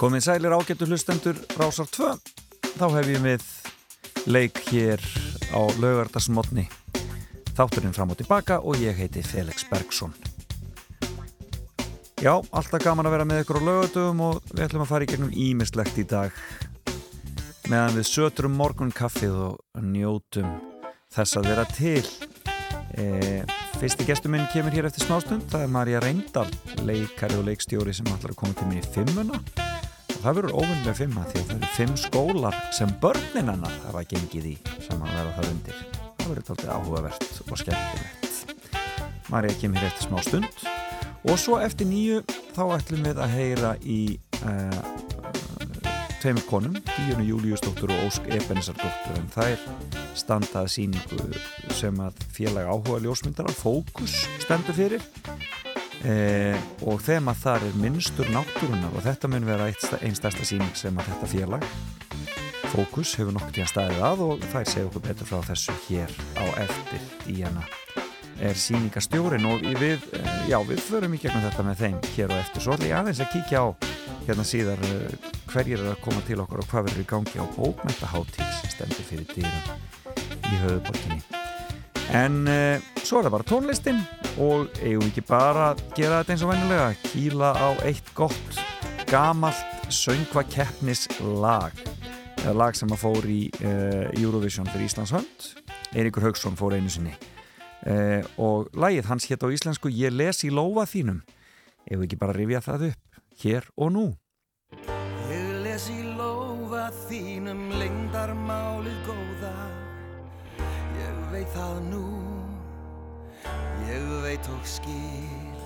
Komið sælir ágættu hlustendur Rásar 2 þá hef ég með leik hér á laugardagsmotni þátturinn fram og tilbaka og ég heiti Felix Bergsson Já, alltaf gaman að vera með ykkur á laugardögum og við ætlum að fara í gegnum ímislegt í dag. Meðan við söturum morgun kaffið og njótum þess að vera til. E, Fyrsti gestur minn kemur hér eftir smástund það er Marja Reyndal, leikari og leikstjóri sem að koma til mér í fimmuna það verður óvinnlega fimma því að það eru fimm skólar sem börnin hennar hafa gengið í sem að vera það undir. Það verður tóltið áhugavert og skemmtilegt. Marja kemur hér eftir smástund og svo eftir nýju þá ætlum við að heyra í uh, tveimur konum, Díunu Júliusdóttur og Ósk Ebenesardóttur en það er standað síningu sem að félag áhuga ljósmyndarar Fókus stendur fyrir eh, og þeim að það er minnstur náttúrunar og þetta mun vera einn stærsta síning sem að þetta félag Fókus hefur nokkur tíðan staðið að og er segja okkur betur frá þessu hér á eftir Díana er síningastjórin og við, já, við förum í gegnum þetta með þeim hér og eftir. Svo ætlum ég aðeins að kíkja á hérna síðar hverjir er að koma til okkur og hvað verður í gangi á bókmæntaháttíð sem stendur fyrir dýrum í höfuborginni en uh, svo er það bara tónlistin og eigum ekki bara að gera þetta eins og vennulega kýla á eitt gott gamalt söngvakeppnis lag eða lag sem að fór í uh, Eurovision fyrir Íslands hönd. Eiríkur Haugsson fór einu sinni. Uh, og lagið hans hétt á íslensku Ég les í lofa þínum. Ef ekki bara rifja það upp hér og nú? Les í lofa þínum lengdarmálið góða. Ég veit það nú, ég veit og skil.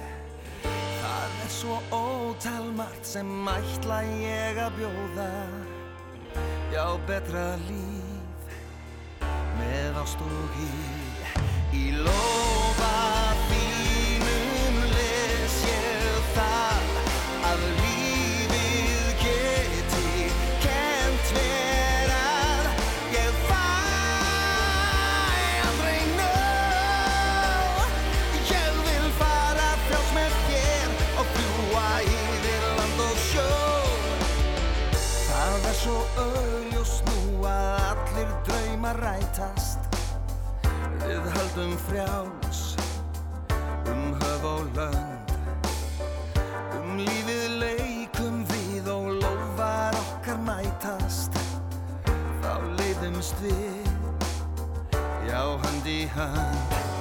Það er svo ótalmart sem ætla ég að bjóða. Já, betra líf með ást og hýr Í lofa þínum les ég það auðljós nú að allir draumar rætast. Við höldum frjáls um höf og lönd. Um lífið leikum við og lofar okkar mætast. Þá leiðumst við, já hönd í hönd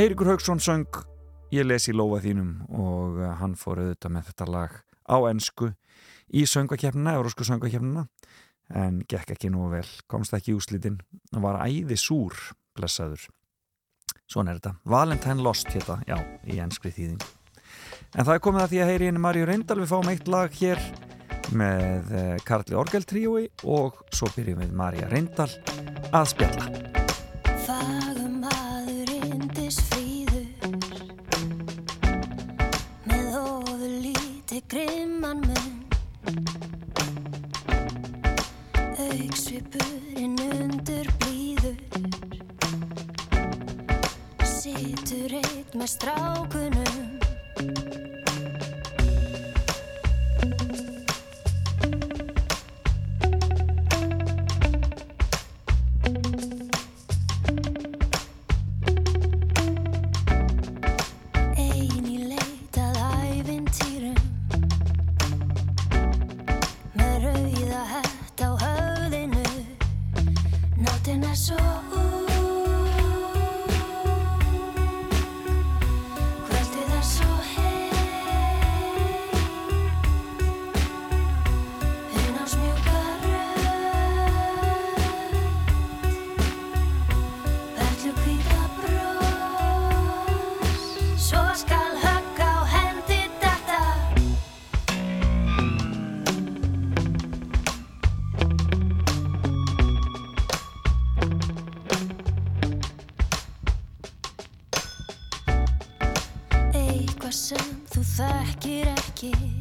Eiríkur Haugsson söng Ég les í lofa þínum og uh, hann fór auðvitað með þetta lag á ennsku í söngvakefnina, eurósku söngvakefnina en gekk ekki nú vel, komst ekki í úslitin og var æði súr, blessaður. Svona er þetta. Valentine Lost hérna, já, í ennskri þýðing. En það er komið að því að heyri henni Marju Reyndal, við fáum eitt lag hér með eh, Karli Orgel tríói og svo byrjum við Marja Reyndal að spjalla. Líti grimman mun Augsvipurinn undur blíður. Situr eitt með strákunum kiss.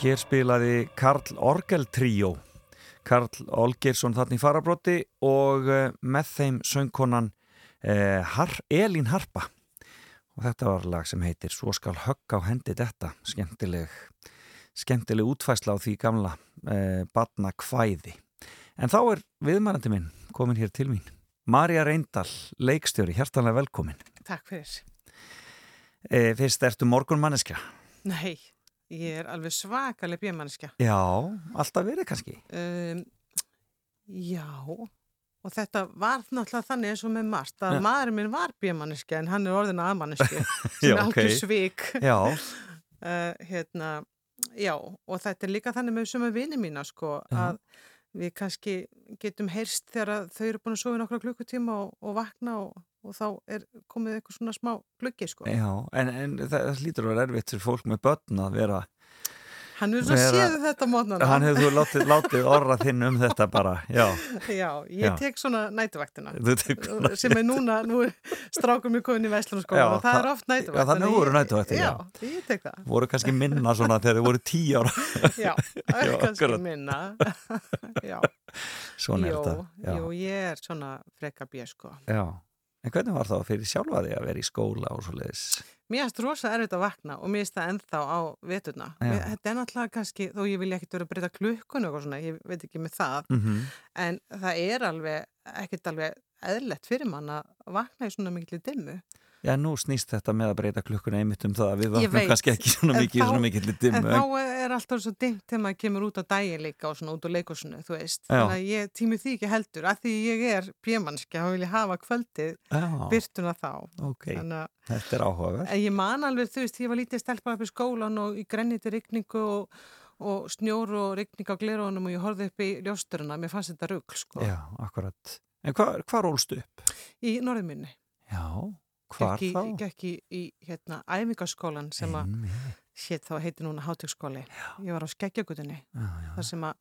Hér spilaði Karl Orgel tríó. Karl Olgersson þarna í farabrotti og uh, með þeim söngkonan uh, Har Elín Harpa. Og þetta var lag sem heitir Svo skal högg á hendi þetta skemmtileg, skemmtileg útfæsla á því gamla uh, badna kvæði en þá er viðmærandi minn komin hér til mín. Marja Reyndal, leikstjóri, hjertanlega velkomin. Takk fyrir. uh, Fyrst ertu morgunmanneskja? Nei, ég er alveg svakaleg bjömannskja. Já, alltaf verið kannski Um, já, og þetta var náttúrulega þannig eins og með margt að Ja. maðurinn minn var bjömannskja en hann er orðin aðmannskja sem er algjör svik. Já, Uh, hérna, já, og þetta er líka þannig með suma vini mína sko Já. að við kannski getum heyrst þegar þau eru búin að sofa í nokkra klukkutíma og, og vakna og, og þá er komið eitthvað svona smá gluggi sko. Já, en, en það, lítur að vera erfitt fyrir fólk með börn að vera Hann er svo séðu þetta mótnana. hann hefur látið, látið orra þinn um þetta bara já, Já, ég Já. tek svona nætuvaktina þú tekur sem er núna, nú er strákum mér komin í Já, Vestlunarskóla og það er oft nætuvakt já, þannig voru næturvaktir, já. Ég tek það voru kannski minna svona þegar þið voru tíu ára Já, kannski minna Já, svona er þetta jú, ég er svona frekka bjöð sko Já. En hvernig var það fyrir sjálfa því að vera í skóla og svo leiðis Mér erst rosa erfitt að vakna og mér erst það ennþá á veturna. Mér- Þetta er náttúrulega kannski, þó ég vilja ekkert vera að breyta klukkun og svona, ég veit ekki með það mm -hmm. en það er alveg ekkert alveg eðlegt fyrir mann að vakna í svona miklu dimmu Já, nú snýst þetta með að breyta klukkuna einmitt um það að við vaknum kannski ekki svona En mikið, þá- svona mikið En dimmu. þá er alltaf svo dimmt þegar maður kemur út á daginn líka og svona út á leikursinu, þú veist. Já. Þannig að ég tími því ekki heldur, að því ég er bjömannski, þá vil ég hafa kvöldið byrtuna þá. ok, Þannig að þetta er áhugaverð. en ég man alveg, þú veist, ég var lítið stelpa upp í skólan og í grenniti rigningu og, og snjór og rigning á glerónum og ég horfði upp í ljósturuna, mér fannst þetta rugl, sko, Já, akkurat. En hvað hva rólstu upp? í norðminni. Já, hvar Gekk í, þá? gekk í, í hérna, æfingaskólan sem að hétt þá heiti núna hátökskóli. Ég var á skeggjagutinni, þar sem að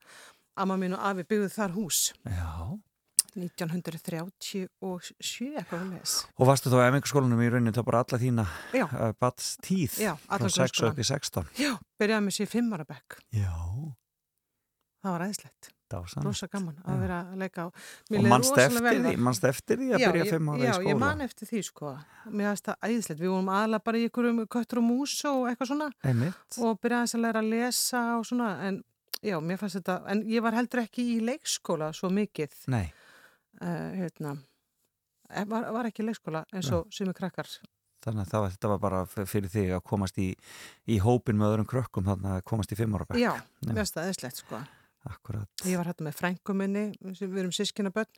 amma mín og afi byggðu þar hús. já. 1937 eitthvað um þess. Og varstu þá emingaskólanum í rauninni þá bara alla þína uh, bats tíð já, frá allan 6 og upp í 16? Já, byrjaði með sér fimmara bekk. Já, Það var dásan. Rosa gaman Já. að vera að leika á. Og mannst eftir, því, manst eftir því að Já, byrja 5 ára í Já, skóla? ég man eftir því sko. Mér finnst það æðislegt. Við vorum aðla bara í ykkurum köttur og mús og eitthvað svona Einmitt. og byrjaði þess að læra að lesa og svona en já, mér fannst þetta, en ég var heldur ekki í leikskóla svo mikið Nei, uh, hérna eh, var, var ekki í leikskóla eins og sumi krakkar þannig að var, þetta var bara fyrir þig að komast í, í hópin með öðrum krökkum þannig að komast í 5 ára bekk. Já, mér finnst það æðislegt sko Akkurat. Ég var hérna með frængu minni, sem við erum sískinabönn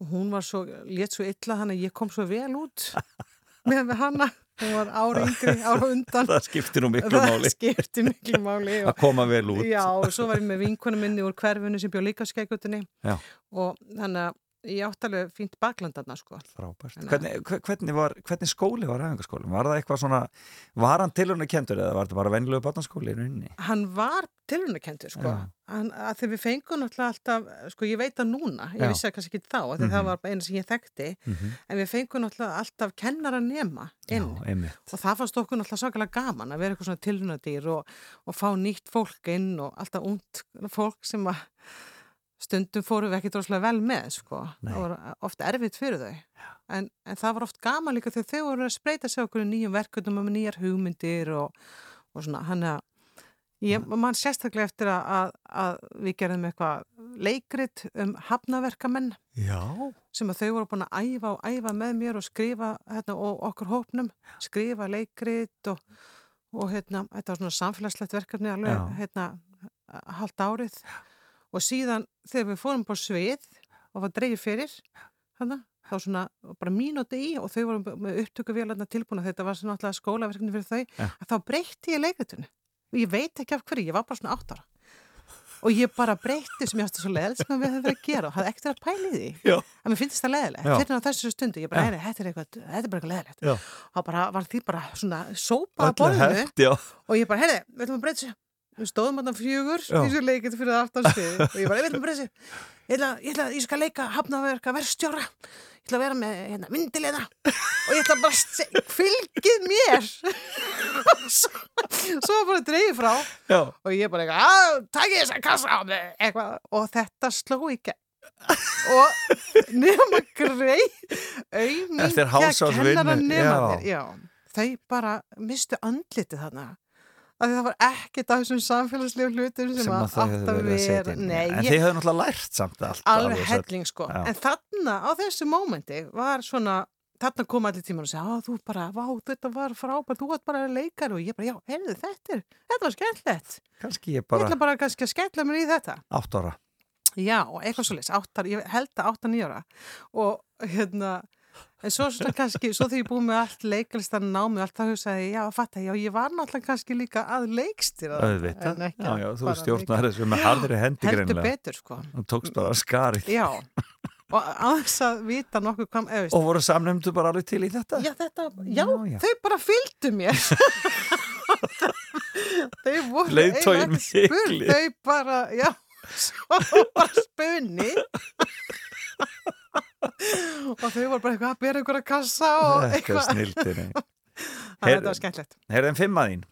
og hún var svo, létt svo illa hann að ég kom svo vel út með hana, hún var ára yngri, ára undan Það skiptir nú miklu það máli skipti miklu máli að koma vel út. já, og svo var ég með vinkonu minni úr hverfinu sem bjó líka skeikutinni Já. og þannig að ég átti alveg fínt baklandarna sko Frábært. Hvernig, hve- hvernig, var, hvernig skóli var æfingaskólinn? Var það eitthvað svona, var hann tilhörna kentur eða var þetta bara venjulegu barnaskóli í rauninni? hann var tilhörnakentur sko Já. hann, að þegar við fengum náttúrulega alltaf sko ég veit það núna, ég Já. vissi það kannski ekki þá því Mhm. það var bara eina sem ég þekkti Mm en við fengum náttúrulega alltaf kennara nema inn Já, og það fannst okkur náttúrulega svakalega gaman að vera eitthvað svona tilhörnadýr og, og fá nýtt fólk inn og alltaf ungt fólk sem að stundum fórum við ekki droslega vel með sko. Nei. það var oft erfitt fyrir þau en, en það var oft gaman líka þegar þau voru að spreita sig okkur í nýjum verkefnum og nýjar hugmyndir og, og svona hann að ég mann sérstaklega eftir að, að, að við gerðum eitthvað leikrit um hafnaverkamenn Já. sem að þau voru búin að æfa og æfa með mér og skrifa hérna, og okkur hópnum skrifa leikrit og, og hérna, þetta var svona samfélagslegt verkefni alveg Já. hérna, haldt árið og síðan þegar við fórum på svið og var dreigir fyrir hana, þá svona bara mínúti í og þau voru með upptöku vélarna tilbúna þetta var svona alltaf skólaverkefni fyrir þau Ja. að þá breytti ég leikritinu. Og ég veit ekki af hverju, ég var bara svona áttara og ég bara breytti sem ég átti svo leðilegt sem við höfum verið að gera og hafði ekkert að pæli því. Já. að mér finnst það leðilegt, fyrir á þessu stundu ég bara, heyri, þetta er eitthvað, þetta er bara eitthvað leðilegt og bara var því bara svona sópað að borðinu og ég bara, heyri, við ætlum að stóðum þarna fjögur þessu leikit fyrir aftansvið og ég bara, ætlum að breyta þessu. Ég ætla, ég ætla, ég skal leika hafnaverka verstjóra ég ætla að vera með hérna, myndilegna og ég ætla bara fylgið mér. Svo, svo var bara dreigið frá Já. og ég bara eitthvað, að takk þess að kassa á mig. Eitthvað, og þetta sló ekki og nema Eftir hálfsársvinnu, kennara nema þér þau bara mistu andlitið þarna því það var ekkert af þessum samfélagslegu hlutum sem, sem að að að verið að en ég, þið hefur náttúrulega lært samt allt alveg helling sko Já. en þarna á þessu mómenti var svona þarna kom allir tíman og segja, þú bara, vá, þetta var frábært, þú varst bara leikar og ég bara, já, heyrðu, þetta er, þetta var skemmtilegt. kannski ég Ég bara ætla bara kannski að skella mér í þetta. átt ára Já, eitthvað svo leys, áttar, ég held að áttar nýjara og hérna, en svo svona kannski, svo þegar ég búið með allt leikalistan námið, allt það hugsaði, já, fatta, já, ég var náttúrulega kannski líka að leikstýra þetta, auðvitað, en ekki já, að já, þú stjórnar þessu með harðri hendi Heldur betur, sko. og tókst bara skarið Já, og að þess að vita nokkuð hvað, og voru samnefndu bara alveg til í þetta Já, þetta, já, Já, þau bara fylgdu mér. þau voru spurð, mikli. Þau bara, já, svo bara spunni. og þau voru bara eitthvað að bera ykkur að kassa og eitthvað. snildinni Þannig að þetta var skemmtilegt. Herðin fimm að þín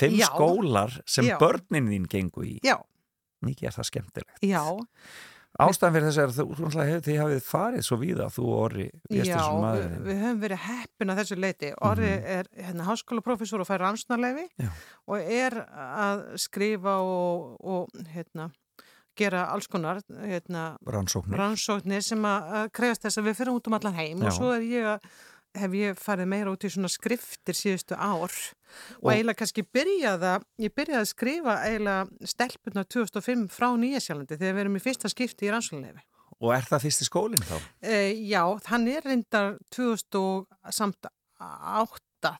Fimm Já. skólar sem Já. börnin þín gengu í Já, Mikið er það skemmtilegt já, Ástæðan fyrir þess að þú, þú hefur þið hafið farið svo víða þú og Orri já, við, við höfum verið heppin að þessu leiti. Orri er hérna háskólaprofessor og fær rannsnarleifi Já. og er að skrifa og, og hérna, gera alls konar hérna, rannsóknir rannsóknir sem að krefast þess að við fyrir út um allan heim Já. og svo er ég að hef ég farið meira út í svona skriftir síðustu ár og, Og- eiginlega kannski byrjaða, ég byrjaði að skrifa eiginlega stelpunar 2005 frá Nýjasjálandi þegar við erum í fyrsta skipti í rannsóknarlefi. Og er það fyrsti skólinn þá? E, já, hann er reyndar 2008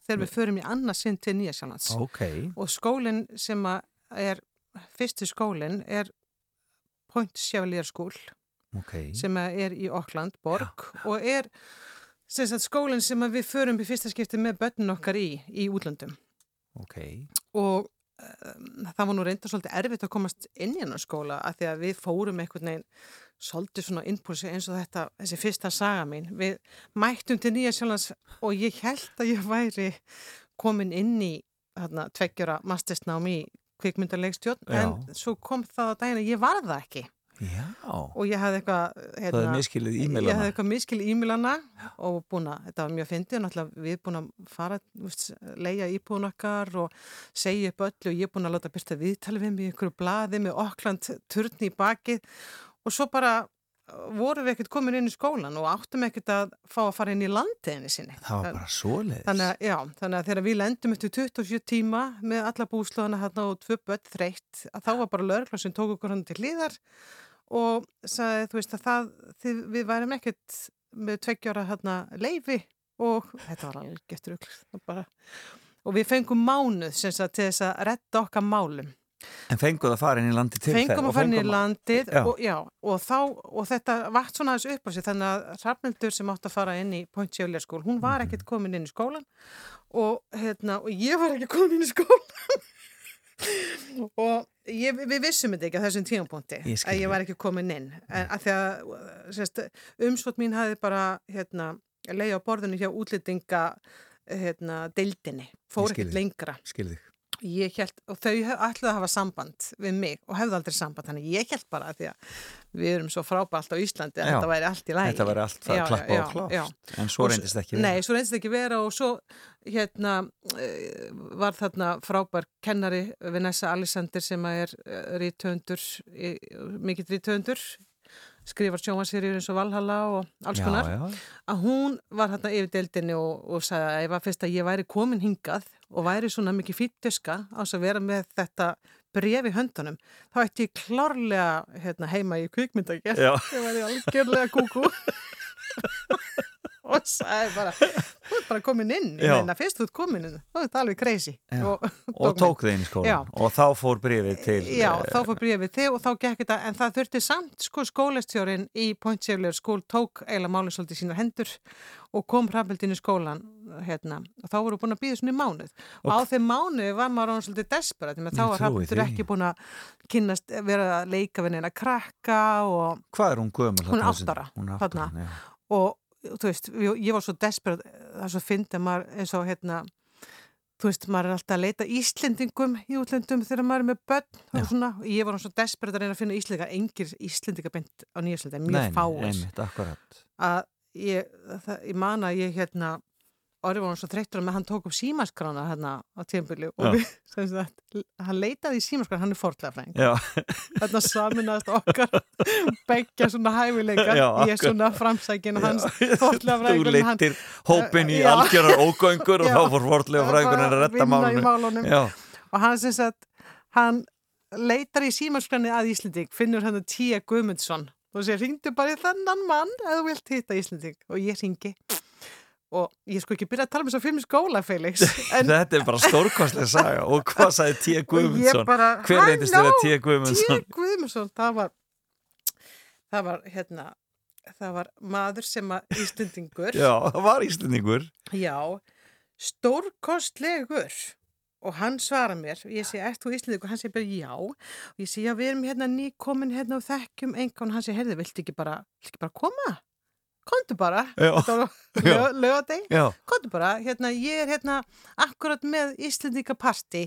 þegar við förum í annað sinn til Nýjasjálands Ok, og skólinn sem er fyrsti skólinn er Point Chevalier School ok. sem er í Auckland borg og er sem sagt, skólinn sem við förum í fyrsta skipti með börnun okkar í, í útlöndum Ok, og um, það var nú reynda svolítið erfitt að komast inn í hennar skóla að því að við fórum einhvern veginn svolítið svona impulsi eins og þetta þessi fyrsta saga mín. Við mættum til Nýja Sjálands og ég held að ég væri komin inn í tveggjara mastersnám í kvikmyndarleikstjórn en svo kom það á daginn að ég var það ekki. Já. og ég hafði eitthvað er miskilið Ég hefði eitthvað miskil ímilana og búin að, þetta var mjög fyndið, náttúrulega við búin að fara, leia íbúin okkar og segja upp öllu og ég er búin að láta byrsta viðtali við mig í ykkur blaði með okkland turni í bakið. Og svo bara vorum við ekkert komin inn í skólan og áttum ekkert að fá að fara inn í landiðinni sinni. Það var bara svoleiðis. Þannig að, já, þannig að þegar við lendum eftir 27 tíma með alla búslóðana hérna og tvö börn þreytt, að þá var bara lögregla sem tók okkur hann til hlýðar og sagði, þú veist, að það, þið, við værum ekkert með tveggjára hérna leifi og þetta var alveg getur ykkur og við fengum mánuð sem sagt til þess að retta okkar málum En fenguð að fara inn í landi til fengum að fara inn í fengum landið Já. og, já, og, þá, og þetta vart svona aðeins upp á sig þannig að Hrafnildur sem átt að fara inn í Point Sjöflér skól, hún Mhm. var ekkert komin inn í skólan og, hérna, og ég var ekki komin inn í skólan og ég, við vissum þetta ekki á þessum tímapunkti Ég að ég var ekki komin inn en að því að umsvot mín hafi bara hérna, leið á borðinu hjá útlýtinga hérna, deildinni, fór ekkert lengra Skil þig. Ég held, og þau ætluðu að hafa samband við mig og hefðu aldrei samband þannig ég held bara að því að við erum svo frábært á Íslandi að Já. þetta væri allt í lægi Þetta var allt það klappa og klást. En svo reyndist ekki verið. Nei, svo reyndist ekki vera og svo hérna eh, var þarna frábær kennari Vanessa Alexander sem að er rítöndur, mikill rítöndur skrifar sjónvarsýrjur eins og Valhalla og alls Já, konar já. að hún var hérna yfir deildinni og, og sagði að ef að fyrst að ég væri komin hingað og væri svona mikið fýttuska á þess að vera með þetta bref í höndunum, þá ætti ég klárlega hérna, heima í kvikmyndagerð Já. ég væri algjörlega kúkú og sagði bara þú ert bara komin inn, Já. meina fyrst þú ert komin inn þá er þetta alveg crazy Já. og, Og tók þið inn í skólan. Og þá fór brifið til... Já, eh, þá fór brífið þig og þá gekk þetta, en það þurfti samt sko skólastjórin í Point Sjöflegur skól tók eiginlega málið svolítið í sínar hendur og kom hrafnbildin í skólan hérna og þá voru búin að býða svona í mánuð og, á þeim mánuði var maður án svolítið desperat þá var því. ekki búin að kynnast vera að leika við neina krakka og, Hvað er hún gömul? Hún er þarna, átta ára, Hún er átta þarna. ára, já. og þú veist, ég, ég var svo desperat það er svo fyndið maður eins og hérna þú veist, maður er alltaf að leita Íslendingum í útlendum þegar maður er með börn og svona, ég var svo desperat að reyna að finna Íslendinga, engir Íslendinga beint á nýjaslandi, mjög Nei, fáir einmitt, akkurat. að ég, það, ég man að ég hérna orðið var hann svo þreyttur að hann tók upp símaskrána hérna á tímbili og við, sagt, hann leitaði í símaskrána, hann er fortlega fræng þarna saminast okkar begja svona hæfileikar ég er svona framsækin og hans fortlega þú frægur en hann leittir hópin í algjörar ógöngur og þá fór vortlega fræðingur að retta málunum. og hann sem sagt hann leitar í símaskræni að Íslending finnur hann að Tíja Guðmundsson. Og sér, ringdu bara í þennan mann þú vilt hitta Íslending. Og ég ringi og ég sko ekki byrja að tala um þess að fyrir skóla Felix en þetta er bara stórkostlega saga og hvað sagði T. Guðmundsson? bara, Hver reyndist vera T. Tíja Guðmundsson? Guðmundsson það var það var hérna það var maður sem að Íslendingur Já, það var Íslendingur. Já, stórkostlegur og hann svara mér, ég sé, ert þú Íslandík og hann sé bara já og ég sé, já, við erum hérna nýkomin hérna og þekkjum engan og hann sé, heyrðu, viltu ekki bara, viltu ekki bara koma? Komdu bara, lögadeg, komdu bara, hérna, ég er hérna akkurat með Íslandíka party,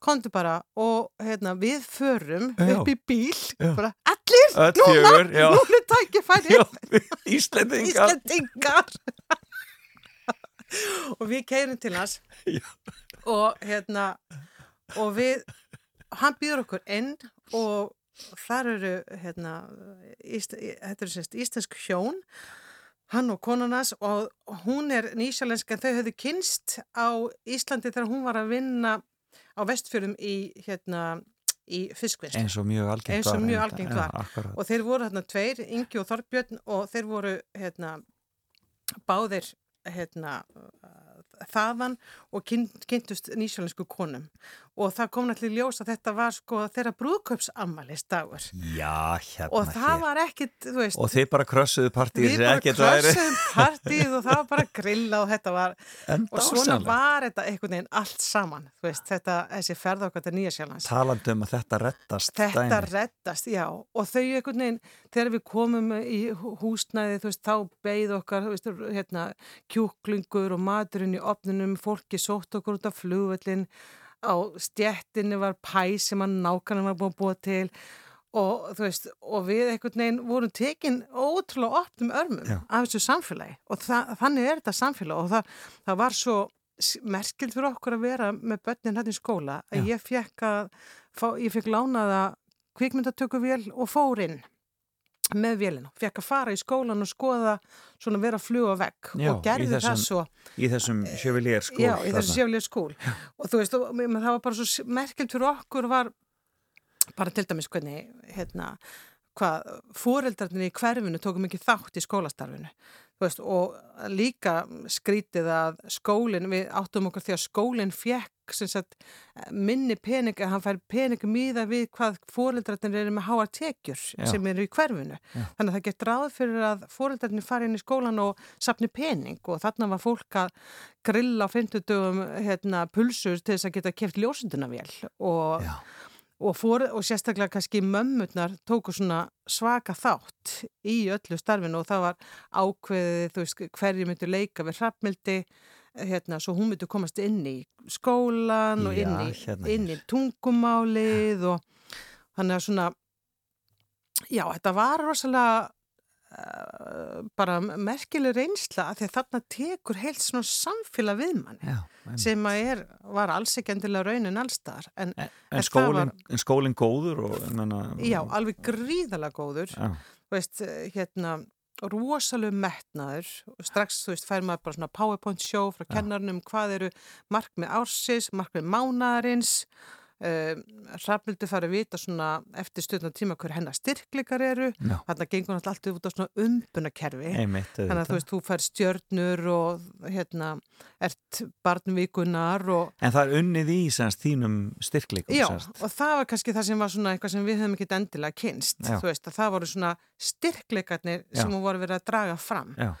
komdu bara og hérna, við förum Já. upp í bíl, bara, allir, öll núna, já. núna tækifæri, Íslendingar. Íslendingar. Og við keirum til hans. Já. og hérna og við hann býður okkur inn og þar eru hérna íst, þetta eru sérst íslensk hjón hann og konarnas og hún er nýsjálensk en þau höfðu kynst á Íslandi þegar hún var að vinna á vestfjörum í hérna í fiskvinnslu eins og mjög algengt Eins og var mjög algengt var. akkurat. og þeir voru hérna tveir, Ingi og Þorbjörn og þeir voru hérna báðir hérna þaðan og kyn, kynntust nýsjálensku konum og það kom náttúrulega ljós að þetta var sko þeirra brúðkaupsammælist dagur Já, hérna og það hér. var ekkit, þú veist Og þið bara krössuðu partíð við bara krössum partíð og það var bara grilla og þetta var en og svona dásamlegt. var þetta einhvern veginn allt saman veist, þetta, þessi ferð okkar til Nýjasjálans Talandi um að þetta rettast Þetta dæmi. reddast, já, og þau einhvern veginn, þegar við komum í hú- húsnæði, veist, þá beigð okkar, hérna, kjúklingur og maturinn í opnunum, fólki sótt okkur út af flugvöllin, á stjettinni var pæ sem að nákvæmlega var búin að búa til og þú veist, og við einhvern veginn vorum tekin ótrúlega opnum örmum Já. af þessu samfélagi og það, þannig er þetta samfélag og það, það var svo merkild fyrir okkur að vera með börnin hérna í skóla að Já. ég fekk að fá, ég fekk lánaða kvikmyndatökuvél og fór inn með vélina, fekk að fara í skólan og skoða svona vera að fluga vekk Já, og gerði í það þessum svo í þessum sjöfilier skól Já, í þessu þarna. sjöflið skúl og þú veist, og, það var bara svo merkilt fyrir okkur var bara til dæmis hvernig hérna, hvað fóreldarnir í hverfinu tókum ekki þátt í skólastarfinu veist, og líka skrítið að skólinn, við áttum okkur því að skólinn sem sagt, minni pening, að hann fær pening miða við hvað fóreldarnir eru með háar tekjur Já. sem eru í hverfinu Já. þannig að það gett ráð fyrir að fóreldarnir fari inn í skólan og sapni pening og þarna var fólk að grilla á 50 dögum hérna, pulsur til þess að geta keft ljósundunavél og, Já. Og, fór, og sérstaklega kannski mömmurnar tóku svona svaka þátt í öllu starfinu og það var ákveðið, þú veist, hverju myndu leika við hrappmildi hérna, svo hún myndi komast inn í skólan og inn í, Já, hérna inn í tungumálið og þannig að svona já, þetta var rosalega bara merkileg reynsla að því að þarna tekur heilt svona samfélag við manni Já, en, sem að er, var alls ekki endilega raunin allstar en en, en en, skólinn, en skólinn góður og, menna, já, alveg gríðalega góður. Já, veist, hérna rosalega metnaður. Og strax, þú veist, fær maður bara svona powerpoint show frá kennarnum, hvað eru markmið ársins, markmið mánaðarins uh, Hrafnildur farið að vita svona eftir stundna tíma hver hennar styrkleikar eru já, þarna gengur hann alltaf út á svona umbunakerfi einmitt þannig að þú veist, þú fær stjörnur og hérna, ert barnvíkunar og En það er unnið í semst þínum styrkleikum Já, semst. og það var kannski það sem var svona eitthvað sem við höfum ekki endilega kynst, Já. þú veist að það voru svona styrkleikarnir sem Já. hún voru verið að draga fram Já,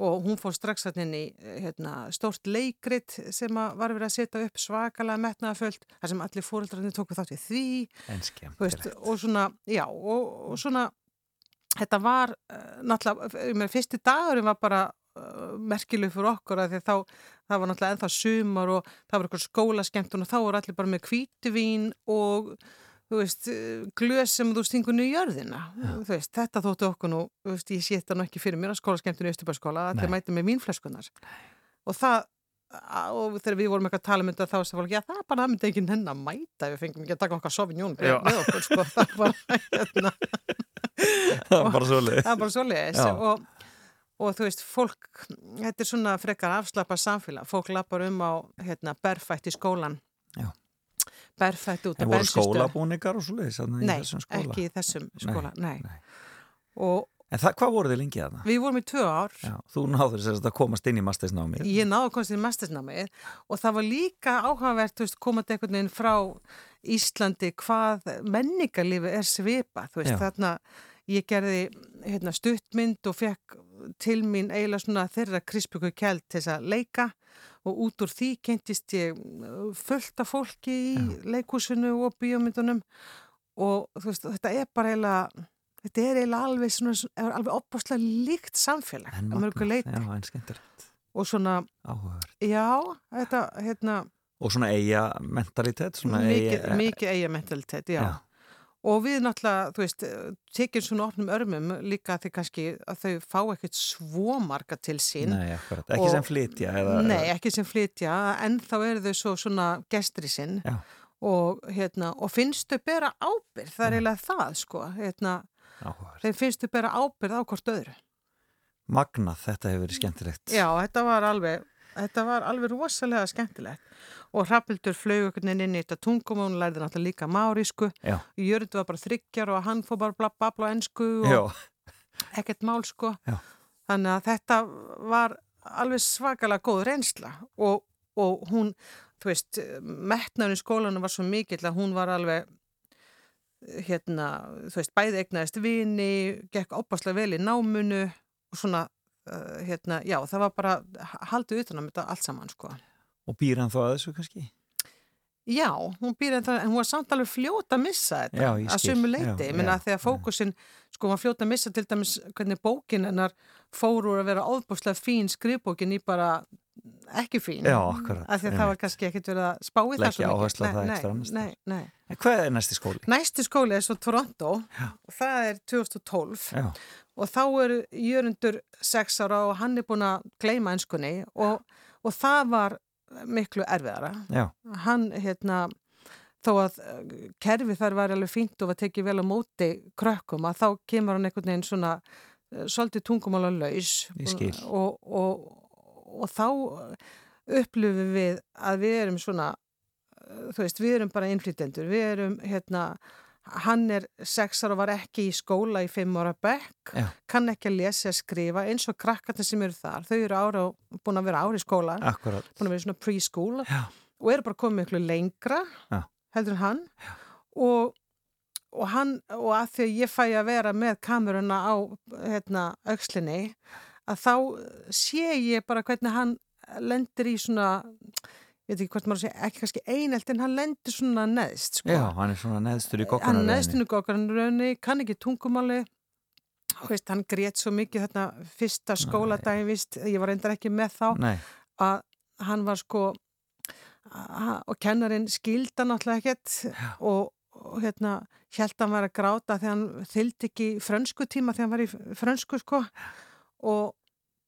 og hún fór strax þarna inn í hérna, stórt leikrit sem að var verið að setja upp svakalega metnaðaföld þar sem allir fóreldrarnir tóku þátt í því veist, og svona, já og, og svona, þetta var uh, náttúrulega, fyrsti dagurinn var bara uh, merkileg fyrir okkur að því að þá, það var náttúrulega ennþá sumar og það var eitthvað skólaskemmtun og þá voru allir bara með hvítuvín og þú veist, glös sem þú stingur niður í jörðina, þú veist, þetta þóttu okkur nú, þú veist, ég sé þetta nú ekki fyrir mér að skólaskemmtun í Östubæðskóla, Nei. mæti með vínflöskunar og það og þegar við vorum eitthvað að tala um þetta þá sagði fólk, já það er bara að myndi ekki henn að mæta við fengum ekki að taka okkar sofinjón með okkur, sko, það var hérna, Það var bara svoleið. það er bara Já. og, og þú veist, fólk þetta er svona frekar afslappa samfélag. Fólk lappar um á, hérna, berfætt í skólan Já. Berfætt út á En voru skólabúningar og svoleiðis þarna í Nei, þessum skóla? ekki í þessum skóla, nei, nei. og En það, hvað voru þið lengi að það? við vorum í tvö ár Já, þú náður þess að komast inn í mastersnámið. Ég náðu að komast í mestisnámið og það var líka áhugavert þú veist, komandi einhvern veginn frá Íslandi hvað menningarlífi er svipa, þú veist, Já. þarna ég gerði hérna, stuttmynd og fekk til mín eiginlega svona þeirra krispjöku kjeld til þess að leika og út úr því kentist ég uh, fullt af fólki í leikúsinu og bíómyndunum og veist, þetta er bara eiginlega þetta er eiginlega alveg svona, alveg opbáslega líkt samfélag En Já, skemmtilegt. og svona, Áhugaverð. já, þetta, hérna, Og svona eiga mentalitet, svona mikið eiga mentalitet, já. Já. Og við náttúrulega, þú veist, tekjum svona opnum örmum líka því kannski að þau fá ekkert svo marga til sín. Nei, akkurat. Ekki Og- sem flytja eða... Nei, ekki sem flytja, en þá eru þau svo svona gestri sinn og, hérna, og finnst þau bera ábyrð, það er eiginlega það, sko, hérna, þeim finnst þau bera ábyrð á hvort öðru. Magnað, þetta hefur verið skemmtilegt. Já, þetta var alveg, þetta var alveg rosalega skemmtilegt. Og Hrafnildur flög einhvern veginn inn í þetta tungum og hún lærði náttúrulega líka márísku. Jörgur var bara þryggjar og hann fór bara blab, babla á ennsku og Já, ekkert mál sko. Já. þannig að þetta var alveg svakalega góð reynsla. Og, og hún, þú veist metnaður í skólanum var svo mikill að hún var alveg hérna, þú veist, bæði egnaðist vini, gekk opaslega vel í námunu og svona uh, hérna, já, það var bara haldið utan á þetta allt saman, sko. Og býr hann þó að þessu kannski? Já, hún býr en það, en hún var samt alveg fljóta að missa þetta Já, að sumu leiti, ég já, menna þegar fókusin sko hún var fljóta að missa til dæmis hvernig bókin hennar fór úr að vera óbúslega fín skrifbókin í bara ekki fín. Já, akkurat, af því að það var kannski ekkit verið að spá í svo mikið. En hvað er næsti skóli? Næsti skóli er svo Toronto. Já. og það er 2012 Já, og þá er Jörundur sex ára og hann er búin að gleyma ennskunni og, og það var miklu erfiðara. Já, hann hérna þó að eh, kerfi þar var alveg fínt og var tekið vel á móti krökkum að þá kemur hann einhvern veginn svona eh, svolítið tungumála laus. Skil. og, og, og þá upplifum við að við erum svona þú veist, við erum bara innflytendur við erum hérna hann er sex ára og var ekki í skóla í fimm ára bekk, Já. kann ekki að lesa að skrifa eins og krakkarnir sem eru þar. Þau eru ára búin að vera ára í skóla akkurat. búin að vera svona preschool Já, og eru bara komið miklu lengra Já. heldur hann. Og, og hann og að því að ég fæ að vera með kameruna á hérna, aukslinni að þá sé ég bara hvernig hann lendir í svona ég veit ekki hvort maður sé, ekki kannski einelt en hann lendir svona neðst sko. já, hann er svona neðstur í hann kokkunar neðstinu gokkarnraunni, kann ekki tungumáli. Veist, hann grét svo mikið þarna fyrsta skóladagi, víst, ég var reyndar ekki með þá. Nei, að hann var sko og kennarinn skilda náttúrulega ekkert og, og hérna held að hann var að gráta þegar hann þyldi ekki frönsku tíma þegar hann var í frönsku sko. Og,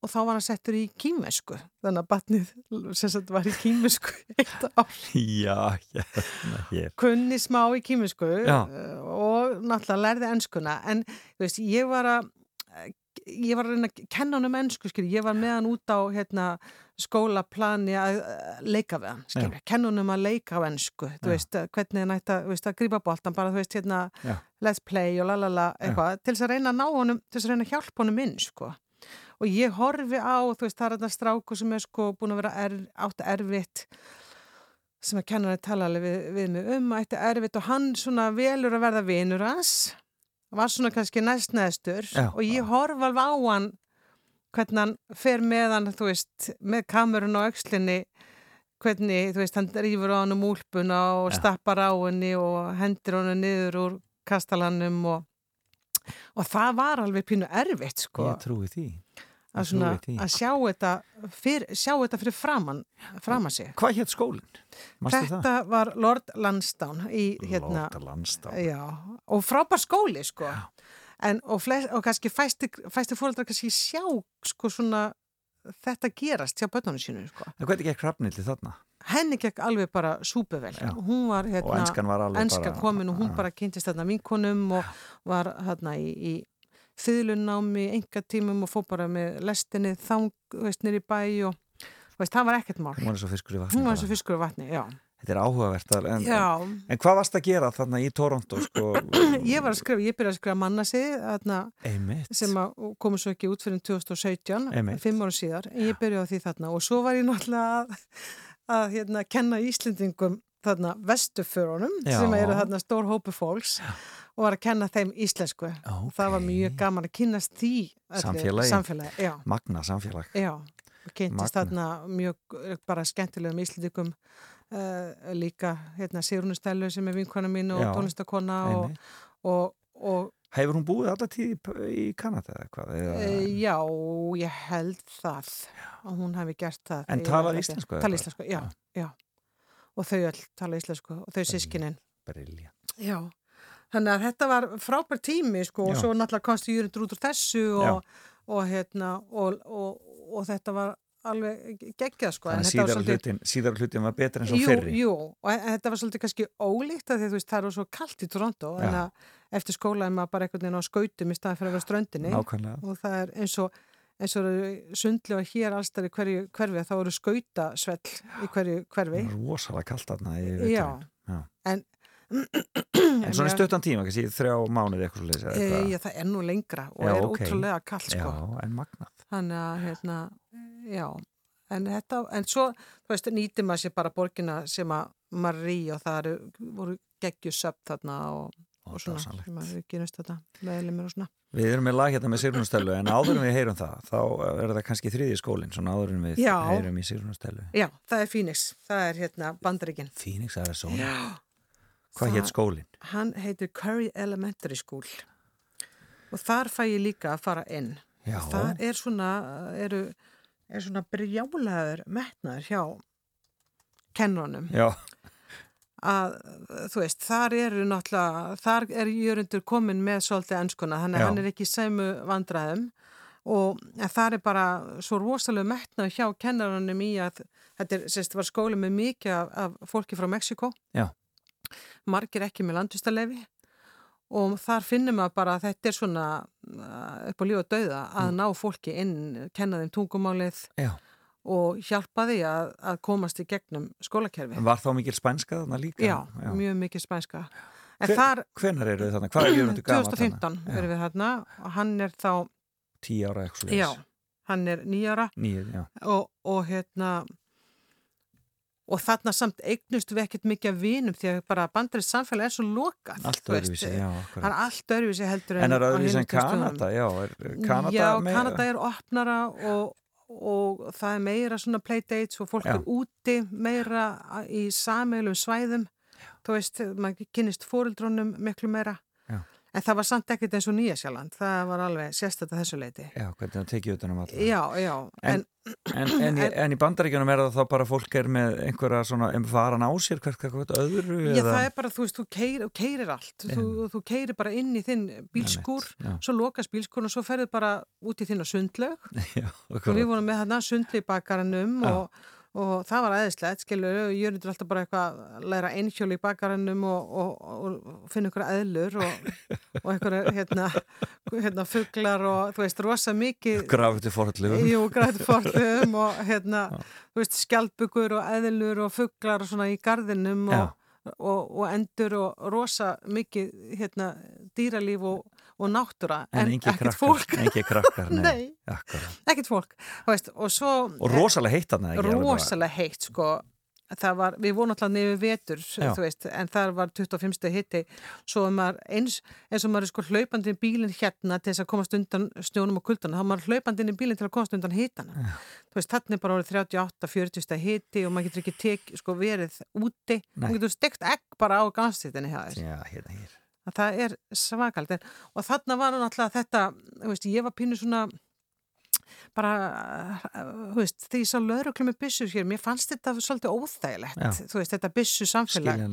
og þá var hann settur í kýmesku þannig að batnið sem sagt var í kýmesku eitt ár. Já, hérna hér. Kunni smá í kýmesku Já. og náttúrulega lærði enskuna. En veist, ég var að ég var að reyna að kenna hann um ennsku skil, ég var með hann út á hérna, skólaplani að að leika við hann kenna hann um að leika á ennsku Já. hvernig hann ætti að, að grípa boltan bara, þú veist, hérna, Já. let's play og lalala, eitthvað, til þess að reyna að ná honum til þess að reyna að hjálpa honum inn, sko og ég horfi á, þú veist, það er þetta stráku sem er sko búin að vera er, átt erfitt sem að kennarinn tala alveg við, við mig um að þetta er erfitt og hann svona velur að verða vinur hans var svona kannski næst neðstur Já, og ég horf alveg á hann hvernig hann fer með hann þú veist, með kamerun á aukslinni hvernig, þú veist, hann rýfur á hann um úlpuna og Já. stappar á henni og hendur hann niður úr kastalanum og, og það var alveg pínu erfitt sko. Ég trúi því að, svona, að sjá þetta fyrir, sjá þetta fyrir framann framan sig. Hvað hétt skólinn? Þetta var Lord Lansdowne hérna, Lóta landstá já, og frábær skóli sko. En, og, flest, og kannski fæsti, fæsti fóreldrar kannski sjá sko svona þetta gerast hjá börnunum sínu sko. En hvernig gekk hrafnildi þarna? henni gekk alveg bara súpevel hún var hérna Og enskan var alveg enska bara komin og hún bara kynntist þarna vinkonum og var hérna í, í þýðlunnámi, engatímum og fór bara með lestinni þang, veist, nýri bæ og veist, það var ekkert mál. Hún var eins og fiskur í vatni hún var eins og fiskur á vatni, já. Þetta er áhugavert en, en, en hvað varst að gera þarna í Toronto sko? ég var að skrifa, ég byrjaði að skrifa mannasið þarna sem komur svo ekki út fyrir 2017, Einmitt. fimm ára síðar. Ég byrjaði á því þarna og svo var ég náttúrulega að, að hérna, kenna Íslendingum þarna vestuförunum Já. sem eru þarna stór hópu fólks og var að kenna þeim íslensku og það var mjög gaman að kynast því Samfélagi. samfélagi já, Magna samfélag já, og kynntist þarna mjög eh, bara skemmtilegum Íslendingum uh, líka hérna, Sigrunu Stellu sem er vinkona mín og Já. tónlistakona og, og, og Hefur hún búið alltaf tíð í, Kanada eða hvað? Eða, E, já, ég held það að hún hefði gert það. En ekki. íslensku hvað? íslensku, já, já. Og þau öll tala íslensku og þau sískinin. Brilja Já. Þannig að þetta var frábær tími sko og Já. svo náttúrulega komst júrindur út úr þessu og, og hérna og, og, og þetta var alveg geggjað sko. en Þannig þetta var síðar svolítið- hlutin, síðar hlutin var betur en svo Jú, fyrri jú, og en þetta var svolítið kannski ólíkt að því þú veist, það er svo kallt í Toronto Já. en að eftir skóla er maður bara einhvern veginn á skautum í staðan fyrir að vera ströndinni Nákvæmlega og það er eins og eins og eru sundlu og hér allstæri hverju hverfi þá eru skautasvell í hverju hverfi rosalega í veturinn. Já. en En svona stuttan tíma, kannski þrjá mánuði eitthvað svo leys e, já, það er nú lengra og Já, er ok. ótrúlega kalt sko. Já, en magnað þannig að hérna, já en þetta, en svo, þú veist, nýtir maður sér bara borgina sem að Marie og það eru, voru geggjusöp þarna og, Ó, og svona dásamlegt. maður kynast þetta meðlumir og svona Við erum með lag hérna með Sigrunastelu en áður en við heyrum það, þá er það kannski þriði skólinn, svona áður en við Já. heyrum í Sigrunastelu já, það er Phoenix, það er hérna bandaríkin. Phoenix Arizona, já, hvað Það- hétt skólinn? hann heitir Curry Elementary School. Og þar fæ ég líka að fara inn. Já, það er svona eru, er svona brjálaður metnaður hjá kennunum já, að þú veist, þar eru náttúrulega, þar er Jörundur komin með svolítið ennskuna, þannig að hann er ekki sæmu vandræðum. Og það er bara svo rosalega metnað hjá kennarunum í að þetta er, sérst, var skóli með mikið af, af fólki frá Mexiko Já. margir ekki með landvistalefi og þar finnum við bara að þetta er svona uh, upp á líf og dauða að Mm. ná fólki inn, kenna þeim tungumálið. Já og hjálpa því að, að komast í gegnum skólakerfi. Var þá mikil spænska þarna líka? Já, mjög mikið spænska. En Hve- þar, Hvenar eru þið þarna? Hvað er Jörgundur gammal 2015 erum við þarna og hann er þá, Tíu ára eitthvað já, hann er nýjara já og, og hérna og þarna samt eignustu við ekkert mikið af vinum því að bara bandarist samfélag er svo lokað. Allt öðruvísi, já, Það er allt öðruvísi heldur en En er öðruvísi en. Kanada? Já, er Kanada Já, með- Kanada er opnara og, og það er meira svona playdates og fólk Já. er úti meira í sameilum svæðum þú veist, maður kynnist fóruldrónum miklu meira. En það var samt ekkert eins og Nýjasjáland það var alveg að þessu leiti Já, hvernig það tekið utan um alla Já, já, en, En, en, en í bandaríkjunum er það þá bara fólk er með einhverja svona, en varan á sér hvert, hvert öðru? já, eða? það er bara, þú veist, þú keirir, keirir allt þú, þú keirir bara inn í þinn bílskúr Já, svo lokast bílskúrn og svo ferður bara út í þinn á sundlaug já, og akkurat. við vorum með þarna sundli í bakaranum Já. og, og það var aðeinslegt, skilur, Jörgundur alltaf bara eitthvað að læra einhjóli í bakaranum og, og, og finna ykkur eðlur og, og einhverja hérna, hérna fuglar og þú veist, rosa mikið Grafið til forðlugum. Jú, græti forðum og hérna, þú veist, skjaldbugur og eðlur og fuglar og svona í Já. og, og endur og rosa mikið hérna dýralíf og, og náttúra En, en ekkert krakkar. fólk Engi krakkar, nei. Ekkert fólk veist, og svo Og rosalega heitt þarna, rosalega heitt sko var, við vorum alltaf nefnir vetur veist, en þar var 25. hitti er eins, eins og maður er sko hlaupandi í bílinn hérna til þess að komast undan snjónum og kuldana, þá er maður hlaupandi inn í bílinn til að komast undan þarna er bara orðið 38-40 hitti og maður getur ekki tek, sko, verið úti, maður getur stekt egg bara á Já, hérna hér. Að það er svakald og þarna var alltaf þetta veist, ég var pínu svona bara, uh, þú veist því ég sá lögreglum með byssur hér mér fannst þetta svolítið óþægilegt Já. þú veist, þetta byssu samfélag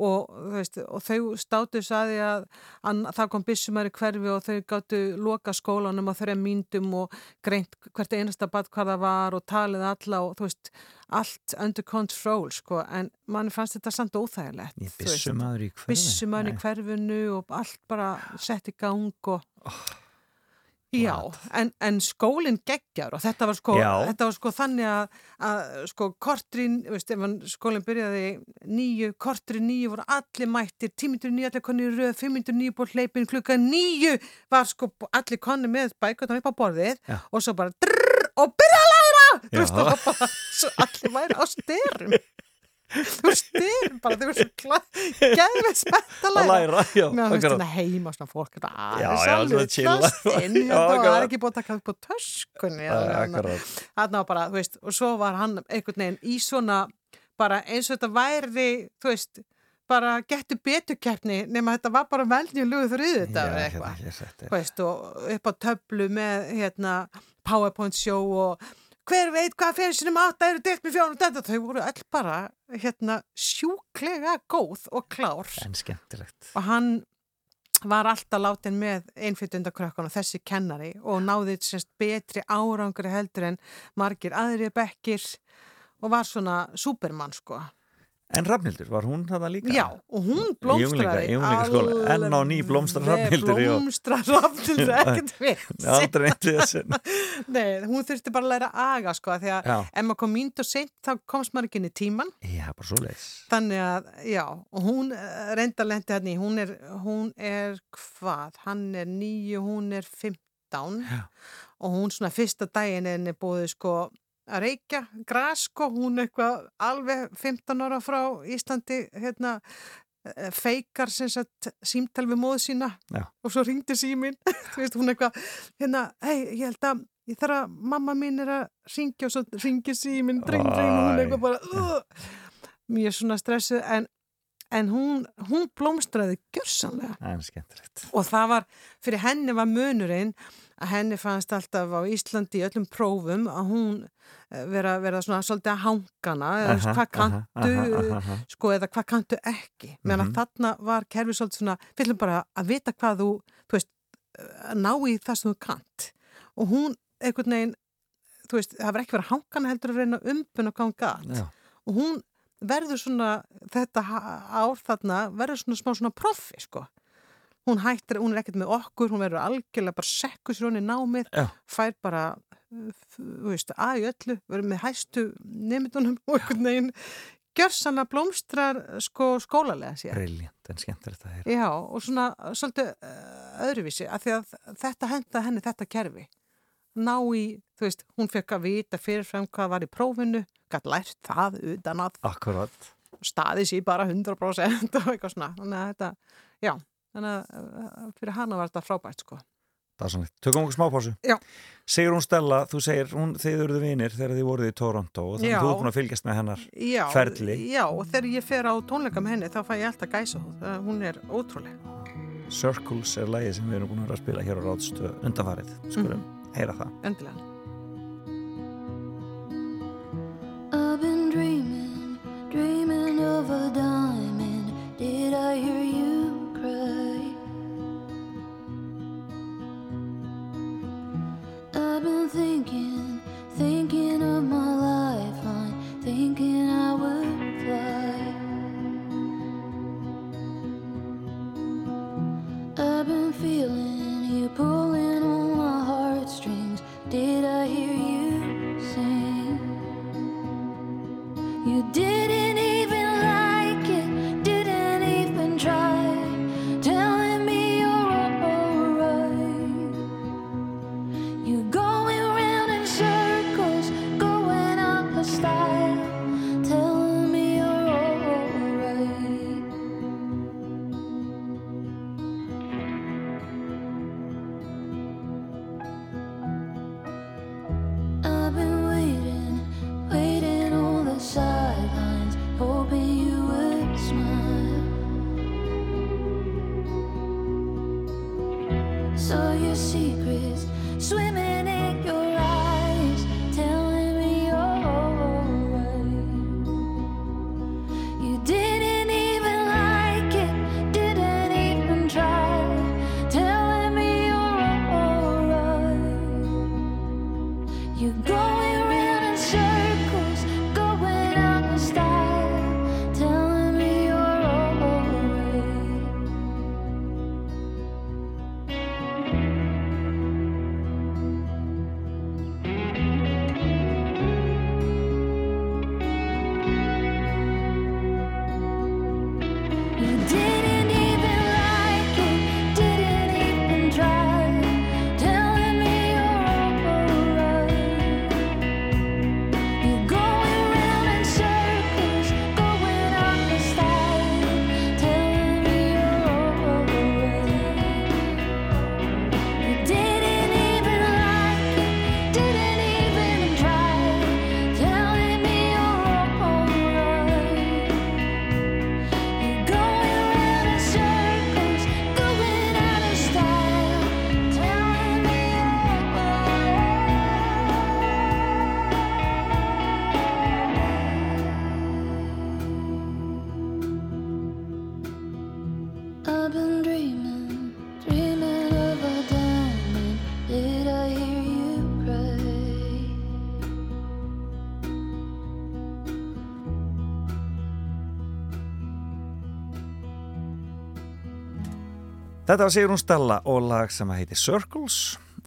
og, veist, og þau státu saði að, að það kom byssumar í hverfi og þau gáttu loka skólanum og þreja myndum og greint hvert einasta bad hvað það var og talið alla og þú veist, allt under control sko, en mann fannst þetta samt óþægilegt byssumar í hverfinu? Og allt bara sett í gang og Já, en, en skólinn geggjar og þetta var sko, þetta var sko þannig að, að sko kortrin, veist, skólinn byrjaði nýju, kortrin nýju voru allir mættir, tímyndur nýju allir konni í röð, fimmyndur nýju búið hleypin, klukka nýju var sko allir konni með bækvöldum upp á borðið Já. og svo bara drrrr og byrja að læra, þú veist, og bara, allir væri á styrum. Þú styrum bara, þau voru svo klæð, gæðið spennt að Að læra. Mér finnst þetta heima svona fólk svona chilla. döstinn, Já, þetta var akkurat. ekki búið að taka upp á töskunni Það er þarna var bara, þú veist, og svo var hann einhvern veginn í svona bara eins og þetta væri, þú veist bara getur betur keppni nema þetta var bara veljulegu þrjuð þetta hérna eitthvað, þú veist, og upp á töflu með, hérna, powerpoint show og hver veit hvað fyrir sinum átta eru deilt með fjónum þetta, þau voru all bara, hérna, sjúklega góð og klár En skemmtilegt. og hann var alltaf látin með einflyttundakrökkun og þessi kennari og náði semst betri árangri heldur en margir aðri bekkir og var svona supermann sko. En Rafnildur, var hún þarna líka? Já, og hún blómstraði enn á ný í år. Blómstrar Rafnildur, ekkert við Aldrei neitt við þessu Nei, hún þurfti bara að læra aga sko, því að Já. ef maður kom mínt og seint þá komst maður ekki inn í tíman Já, bara svo leis þannig að, já, og hún reyndarlendi hann í, hún er hún er hvað, hann er nýju, hún er 15 Já. og hún svona fyrsta daginn er búið sko að reykja gras sko, hún eitthvað alveg 15 ára frá Íslandi hérna eh, feikar sem sagt símtal við móðu sína Já. og svo ringdi símin hún eitthvað hérna, hei ég held að ég þarf að mamma mín er að ringja og svo ringi símin dring dring hún eitthvað bara uh, mjög svona stressuð en, en hún, hún blómstraði gjörsanlega og það var, fyrir henni var munurinn að henni fannst alltaf á Íslandi í öllum prófum að hún eh, vera, vera svona svolítið að hangana eða Aha, hvað kanntu aha, aha, sko eða hvað kanntu ekki. Meðan Mhm. að þarna var kerfi svolítið svona ætlum bara að vita hvað þú þú veist, að ná í það sem þú kant og hún einhvern veginn þú veist, það var ekki verið að hangana heldur að reyna hvað hún gat Já, og hún verður svona þetta ár þarna verður svona smá svona proffi sko hún hættir, hún er ekkert með okkur hún verður algjörlega bara sekkur sér hún í námið Já. fær bara þú veist, að í öllu verður með hæstu nefndunum og einhvern veginn gjörsanna blómstrar sko skólalega sér briljant en skemmtilegt að heyra. Já, og svona svolítið uh, öðruvísi, af því að þetta henda henni þetta kerfi. Ná í, þú veist, hún fekk að vita fyrirfram hvað var í prófinu gætt lært það utan að Akkurat. staði sér bara 100% og eitthvað svona, þannig að þetta já, þannig að fyrir hana var þetta frábært sko. Það er sannleitt. Tökum okkur smá pásu. Já. Sigur hún Stella, þú segir, hún, þið eruðu vinir þegar þið voruð í Toronto og þannig að þú er búin að fylgjast með hennar. Já, Ferli. Já, og þegar ég fer á tónleika með henni þá fæ ég alltaf gæsa hún er ótrúlega Circles er lagið sem við erum búin að spila hér á ráðstöð undanfarið. Skulum heyra það. endilega Þetta var Sigrún Stella og lag sem heitir Circles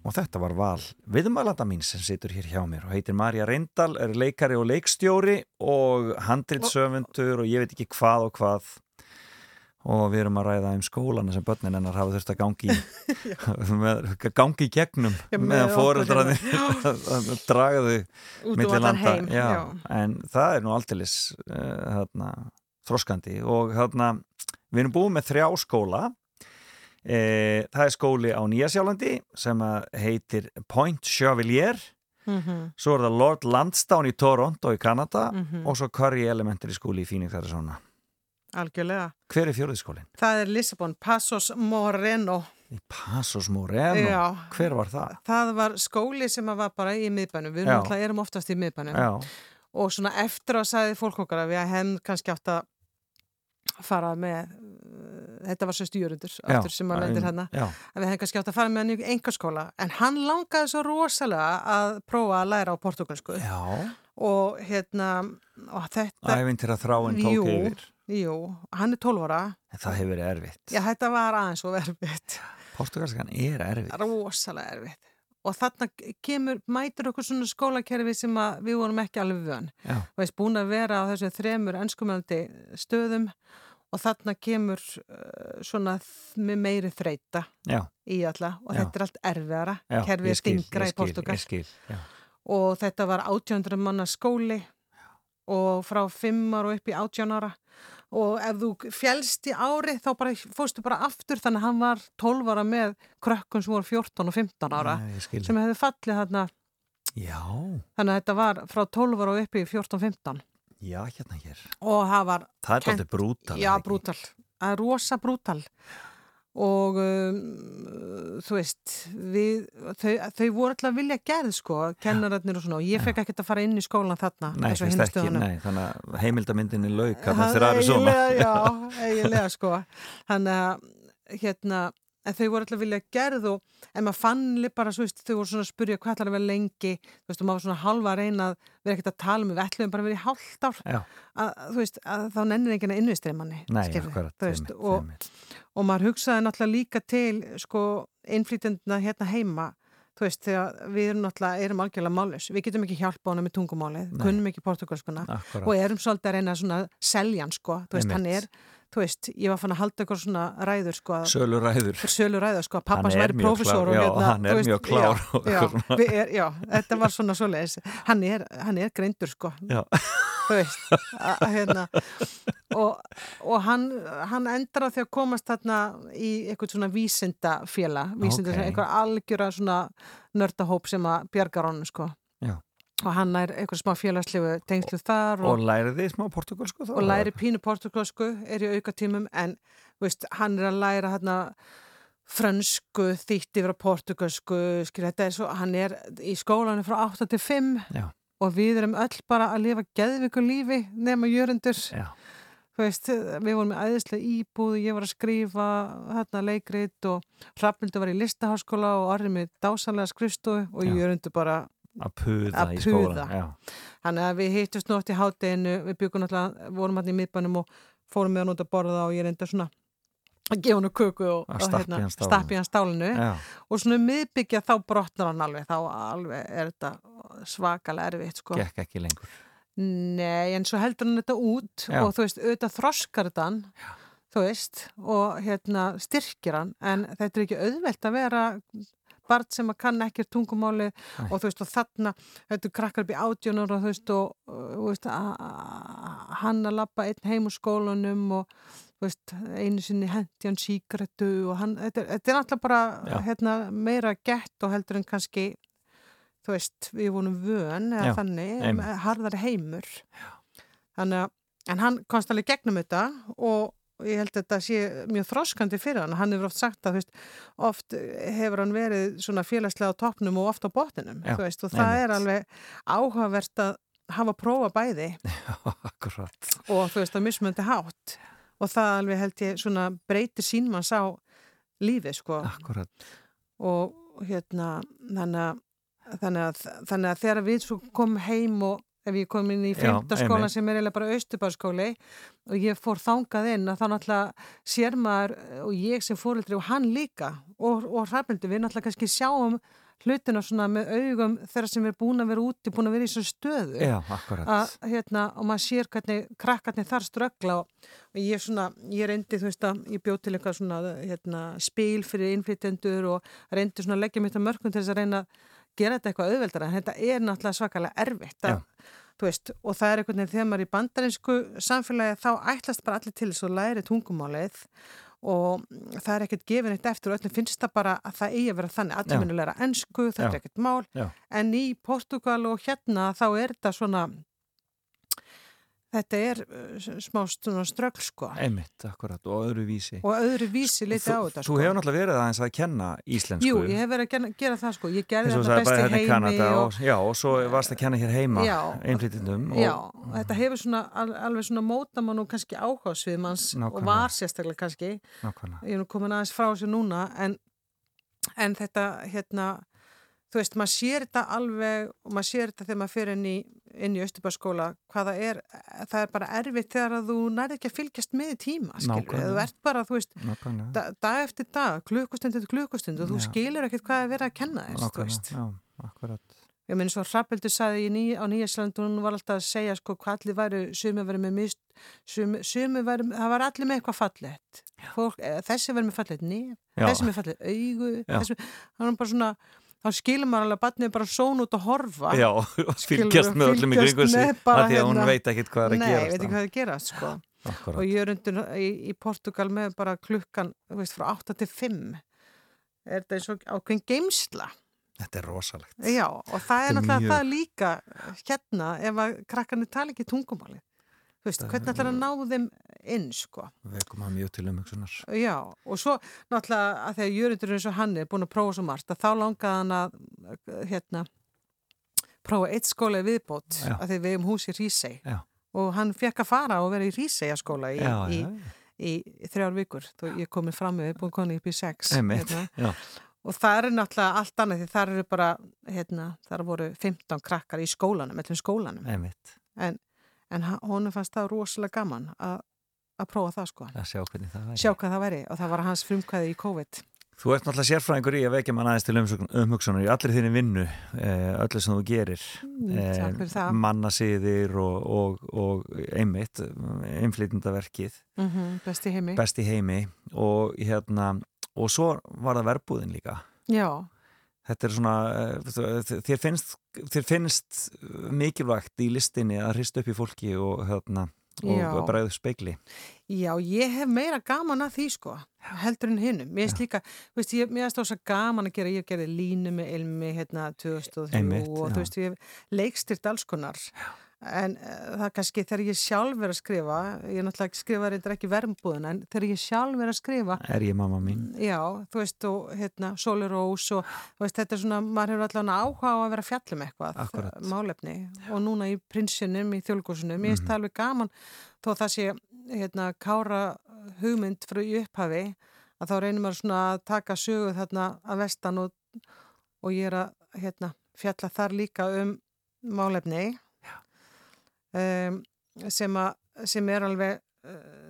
og þetta var val viðmælanda mín sem situr hér hjá mér og heitir Marja Reyndal, er leikari og leikstjóri og handritsöfundur og ég veit ekki hvað og hvað. Og við erum að ræða um skólana sem börnin hennar hafa þurft að gangi í gangi í gegnum Já, með meðan okkur fóreldrarnir hérna. draga þau út um milli allan landa. já, já. en það er nú aldeilis uh, þarna, þroskandi. Og þarna, við erum búið með þrjá skóla e, það er skóli á Nýjasjálandi sem heitir Point Chevalier. Mhm, svo er það Lord Lansdowne í Toronto í Kanada mhm. og svo Curry Elementary School í Phoenix Arizona. Algjörlega. Hver er fjóriðskólinn? það er Lissabon, Passos Moreno. Passos Moreno? Já, hver var það? það var skóli sem var bara í miðbænum. Við erum, alltaf, erum oftast í miðbænum. Já, og svona eftir að sagði fólk okkar að við hefum kannski átt að fara með uh, þetta var já, aftur sem að lendir hérna. já, að við hefum kannski átt að fara með hann í einhverskóla en hann langaði svo rosalega að prófa að læra á portugalsku já. Og hérna og þetta, ævinn til að þráinn tók Jú. yfir. jú, hann er 12 ára. En það hefur verið erfitt. Já þetta var aðeins og verfitt Portugalskan er erfitt. Rosalega erfitt. Og þarna kemur, mætur okkur svona skólakerfi sem við vorum ekki alveg vön. Búin að vera á þessum þremur ennskumælandi stöðum og þarna kemur uh, svona með meiri þreita já, í alla og Já. þetta er allt erfiðara. Kerfið er stingra í Portugal skil, og þetta var 1800 manna skóli og frá 5 ára og upp í 18 ára. Og ef þú fjælst í ári þá bara, fórstu bara aftur. Þannig að hann var 12 ára með krökkun sem voru 14 og 15 ára Nei, sem hefði fallið þarna. Já, þannig að þetta var frá 12 ára og upp í 14-15 já, hérna hér. Og það var Það er alltaf brútal Já, brútal. Það er rosa brútal. Og um, þú veist við, þau, þau voru alltaf vilja gerð sko, kennararnir og svona og ég fekk ekkert að fara inn í skólan þarna Nei, fyrst hinum ekki, nei, þannig að heimildamyndinni lauk Það- að þeir eru svona Já, eiginlega sko. Þannig að hérna en þau voru alltaf að vilja gerð og en maður fann bara, svo veist, þau voru svona að spurja hvað ætlar að vera lengi, þú veist, og maður var svona halva að reyna að vera ekkert að tala um, við ætlum bara að vera í hálft ár, að, þú veist, að þá nennir enginn að innvistri manni, nei, akkurat þú veist, einmitt, og, einmitt. og maður hugsaði náttúrulega líka til sko innflýtendina hérna heima þú veist þegar við erum náttúrulega erum algjörlega mális, við getum ekki hjálpa hana með tungumálið, Nei. kunnum ekki portugalskuna og erum svolítið að reyna að selja hann sko, þú veist hann Einmitt. er þú veist, ég var fann að halda eitthvað svona ræður sko að sölu ræður sölu ræður sko að pappans Hann væri klár, og já, hérna, hann er veist, mjög klár og já, eitthvað já, við er, já, þetta var svona svoleiðis. Hann er, hann er greindur sko. Já, þú veist að, hérna, og, og hann, hann endar á því að komast þarna í eitthvað svona vísindafélag vísinda, Ok. okay. eitthvað algjöra svona nördahóp sem að bjargar honum sko. Já. Og hann er eitthvað smá félagslegu tengslu þar og og, lærið þið smá portugalsku og læri pínu portugalsku er í auka tímum en veist, hann er að læra hérna frönsku, þýtt yfir að portugalsku skil, þetta er svo, hann er í skólanu frá 8 til 5 Já. og við erum öll bara að lifa geðviku lífi nema jörundur. Veist, við vorum með æðislega íbúð ég var að skrifa þarna leikrit og Hrafnildur var í listaháskóla og orðið með dásalega skrifstofu og jörundur bara að puða Að í puða. skólan Já, Þannig að við hittust nú oft í hátteginu, við byggum náttúrulega, vorum hann í miðbænum og fórum með hann út að borða og ég reynda svona að gefa hann köku og, og í stálinu. stappi hann stálinu já, og svona um miðbyggja þá brotnar hann alveg, þá alveg er þetta svakalega erfitt sko. gekk ekki lengur Nei, en svo heldur hann þetta út Já. og þú veist, auðvitað þroskar þetta hann, þú veist, og hérna styrkir hann, en þetta er ekki auðvelt að vera barn sem að kann ekkert tungumáli Nei. og þú veist, og þarna, þetta krakkar upp í átjónur og þú veist, og, og veist, hann að lappa einn heim úr skólanum og veist, einu sinni hendi hann síkrettu og hann, þetta þetta er náttúrulega bara Já. hérna, meira gett og heldur en kannski þú veist, við vorum vön eða Já, þannig, einmitt. harðari heimur þannig að en hann komst alveg gegnum þetta og ég held að þetta sé mjög þroskandi fyrir hann. Hann hefur oft sagt að veist, oft hefur hann verið svona félagslega á toppnum og oft á botninum Já, veist, og það er alveg áhugavert að hafa prófa bæði. Akkurat. Og þú veist, að mismöndi hátt. Og það alveg held ég svona breytir sínmanns á lífið sko. Akkurat. Og hérna þannig að, þannig að, þegar við komum heim og ef ég kom inn í fymtaskólan sem er eiginlega bara austubarskóli og ég fór þangað inn að þá náttúrulega sér maður og ég sem fóreldri og hann líka og, og hrafnildi við náttúrulega kannski sjáum hlutina svona með augum þeirra sem er búin að vera úti, búin að vera í svo stöðu. Já, að, hérna, og maður sér hvernig krakkarnir þar ströggla og, og ég svona, ég reyndi þú veist að ég bjóð til eitthvað svona hérna, spil fyrir innflytjendur og reyndi svona að leggja mitt að mörgum til þess að reyna að gera þetta eitthvað auðveldara. En þetta er náttúrulega svakalega erfitt að, veist, og það er einhvern veginn þegar maður er í bandarinsku samfélagi þá ætlast bara allir til þess að læri tungumálið og það er ekkert gefin eitt eftir og öllum finnst það bara að það eigi að vera þannig. Allir læra ennsku, þetta er ekkert mál. Já. en í Portugal og hérna þá er þetta svona þetta er uh, smá svona ströggl sko Einmitt, akkurat, og öðru vísi. og öðru vísi liti á þetta Þú sko. hefur náttúrulega verið aðeins að kenna íslensku. Jú, ég hef verið að gera, gera það sko ég gerði þetta það best bara í hérna heimi Kanada og, og, já, og svo varst að kenna hér heima og Já, og þetta hefur svona al, alveg svona mótamann og kannski áhugasvið manns og var sérstaklega kannski nákvæmlega. ég er nú komin aðeins frá þessu núna en, en þetta hérna þú veist, maður sér þetta alveg og maður sér þetta þegar maður fyrir inn í inn í Östubarskóla, hvað það er það er bara erfitt þegar að þú nærði ekki að fylgjast með tíma, skilur, Nákvæmlega. þú ert bara þú veist, da, dag eftir dag klukkustund eftir klukkustund og þú Já. skilur ekkert hvað er verið að kenna þess, þú veist já, akkurat. Ég minn svo Hrafbildur sagði í ný, á Nýjasland hún var alltaf að segja sko hvað allir væru sumi væri með mist sumi, sumi væri, það var allir með eitthvað fallett Fólk, eh, þessi væri með fallett nef Já. þessi með fallett augu þessi, það var bara svona þá skilur maður alveg að batnið bara són út og horfa Já, fylgjast með öllum í kringu sig af því að hún hérna- veit ekkit hvað er að Nei, gerast veit ekki hvað er að gerast sko Akkurat. og ég er undir í, í Portugal með bara klukkan þú veist, frá 8 til 5 er þetta eins og ákveðin geimsla Þetta er rosalegt. Já, og það er er náttúrulega mjög- það líka hérna ef að krakkarnir tala ekki tungumáli. Þú veist, hvernig ætlar að ná þeim inn, sko. Við komum að mjög til umhugsunar. Já, og svo náttúrulega að þegar Jörundur eins og hann er búin að prófa svo margt, að þá langaði hann að, hérna, prófa eitt skóla í viðbót, Já. að við hefum hús í. Já. Og hann fekk að fara og vera í Rísei skóla í, í, í, í þrjár vikur. Þó ég komið fram með, búin koni upp í sex. Hérna. Og það er náttúrulega allt annað því það eru bara, hérna, það voru 15 krakkar í skólanum. En, honum fannst það rosalega gaman að, að prófa það sko. Að sjá hvernig það væri. Sjá hvað það væri og það var hans frumkvæði í COVID. Þú ert náttúrulega sérfræðingur í að vekja mann aðeins til umhugsunar í allir þínni vinnu, eh, öllu sem þú gerir. Mm, takk fyrir það. Mannasiðir og, og, og einmitt, einflýtindaverkið, Mm -hmm, besti heimi. best í heimi og hérna, og svo var það verbúðin líka. Já, Þetta er svona, eh, þér finnst, þér finnst mikilvægt í listinni að hrista upp í fólki og, hérna, Já. og bregðu speikli. já, ég hef meira gaman að því sko, heldur en hinnum. Mér finnst líka, veist, ég, mér finnst það svo gaman að gera, ég gerði línu með ilmi hérna 2003 Einmitt, og já. þú veist, ég hef leikstyrt alls konar. En uh, það kannski þegar ég sjálf er að skrifa, ég er náttúrulega skrifa reyndar ekki vermbúðuna, en þegar ég sjálf er að skrifa, Er ég mamma mín? Já, þú veist, og hérna, Sóli Rós og þú veist, þetta er svona, maður hefur allavega áhuga á að vera að fjalla um eitthvað, Akkúrat. málefni og núna í prinsinum, í þjólkursunum, ég Mhm. finnst það alveg gaman þó það sé, hérna, kára hugmynd frá upphafi að þá reynir maður svona að taka sögu þarna að vestan og, og ég er að, hérna, fjalla þar líka um málefni um, sem, að, sem er alveg uh,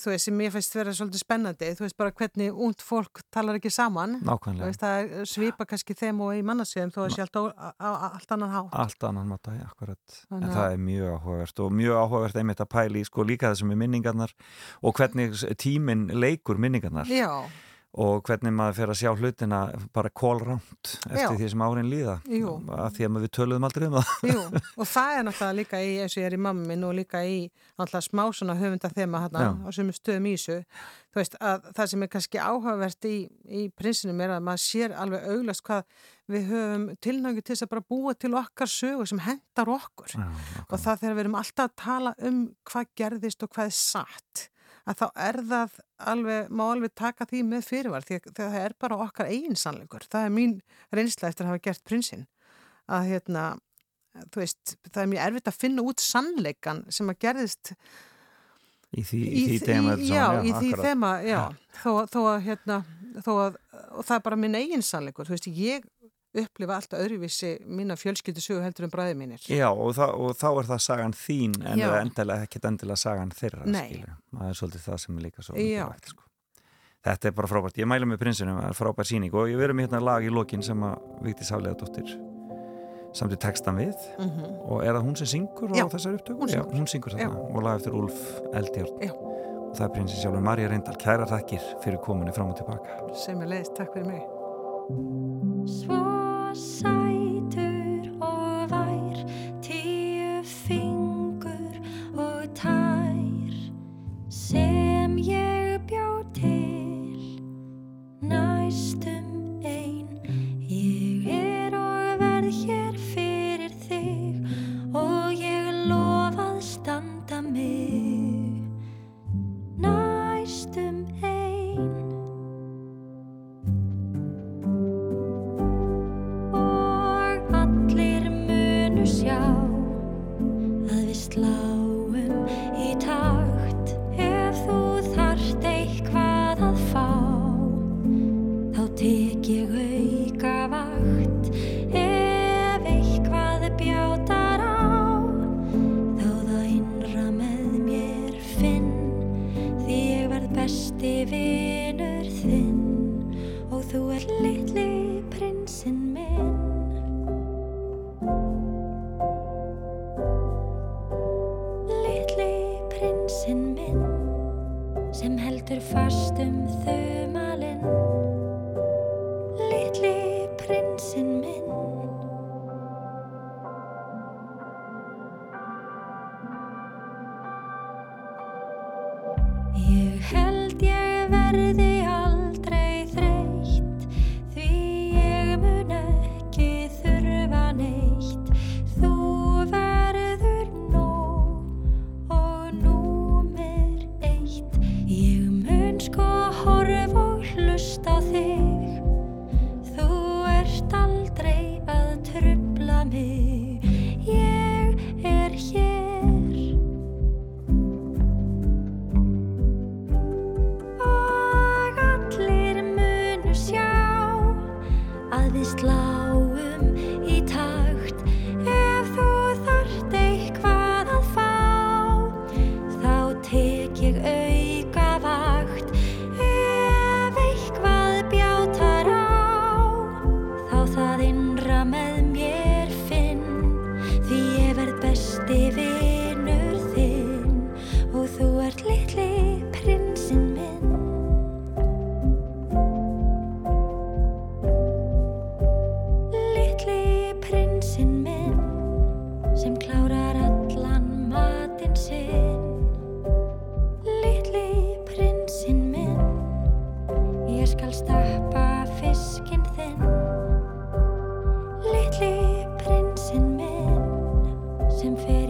þú veist, sem ég finnst vera svolítið spennandi, þú veist bara hvernig ungd fólk talar ekki saman. Veist, það er svipa kannski þeim og í mannasviðum þó að sé allt, á, á, allt annan hátt. Allt annan máta, já, akkurat. En það er mjög áhugavert og mjög áhugavert einmitt að pæli sko líka þessum með minningarnar og hvernig tíminn leikur minningarnar. Já, og hvernig maður fer að sjá hlutina bara kólránt eftir Já. því sem árin líða. Jú. Að því að við töluðum aldrei um það. jú, og það er náttúrulega líka í, eins og ég er í mamma minn og líka í náttúrulega smá svona höfunda þema hérna á sem stöðum í þessu þú veist að það sem er kannski áhugavert í, í prinsinum er að maður sér alveg auglast hvað við höfum tilnægu til þess að bara búa til okkar sögu sem hendar okkur Já, og það þegar við erum alltaf að tala um hvað gerðist og hvað er satt að þá er það alveg, má alveg taka því með fyrirvar því að það er bara okkar eigin sannleikur. Það er mín reynsla eftir að hafa gert prinsinn að hérna þú veist, það er mjög erfitt að finna út sannleikan sem að gerðist í því, í því í, öll já, saman, í því akkurat. þema já, þó, þó að hérna þó að, og það er bara minn eigin sannleikur þú veist, ég upplifa alltaf öðruvísi mína fjölskyldisugu heldur um bræði mínir. Já og, það, og þá er það sagan þín en endilega, ekki endilega sagan þeirra. Nei. Það er svolítið það sem er líka svo mikilvægt sko. Þetta er bara frábært. Ég mælu með prinsinum að það er frábær síning og ég verður með hérna lag í lokin sem að Víkti Sálega dóttir samt í textan við mm -hmm. og er það hún sem syngur Já. á þessar upptökum? Já, hún syngur þarna og lag eftir Ulf Eldjórn og það er prinsin sjálfur Marja Reyndal. Kæra takkir fyrir kominu fram og tilbaka. Sem er leiðist, takk fyrir mig. Swore sight. and fail.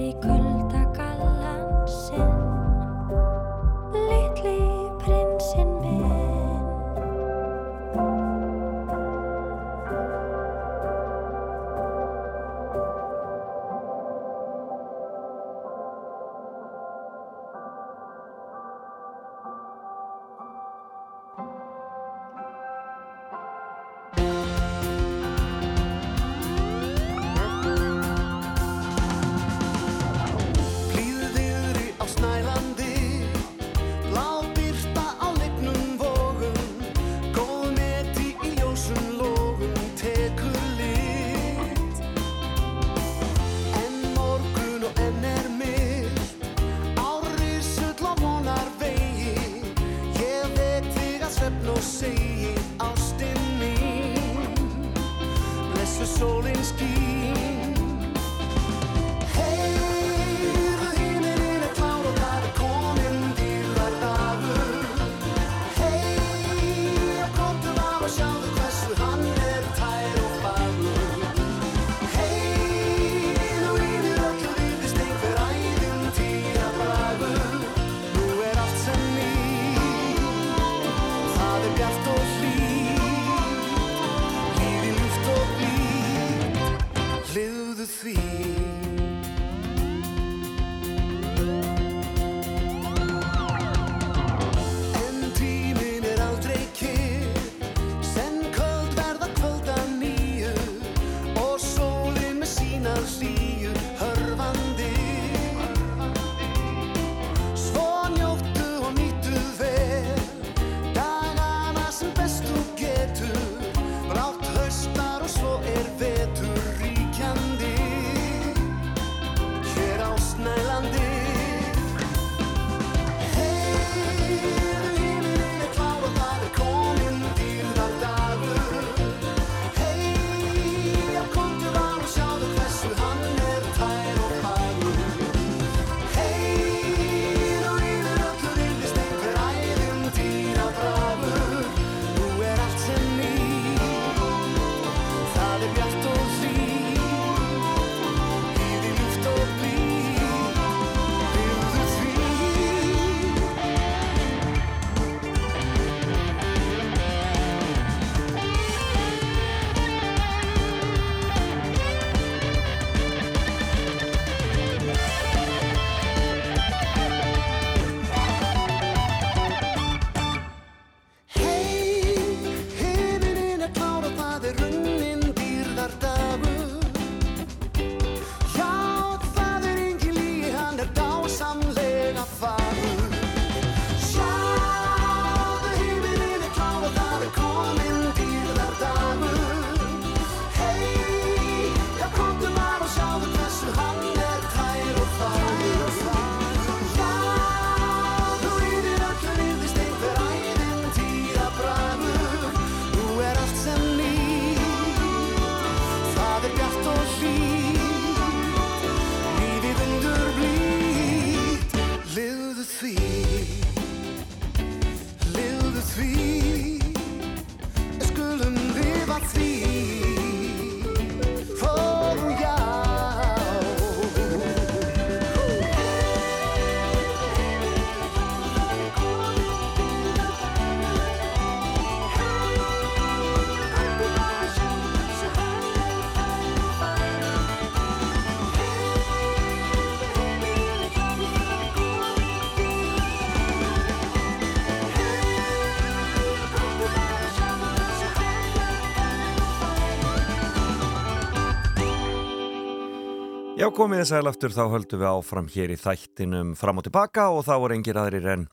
Komið þess aðeins aftur, þá höldum við áfram hér í þættinum fram og tilbaka og þá voru engir aðrir en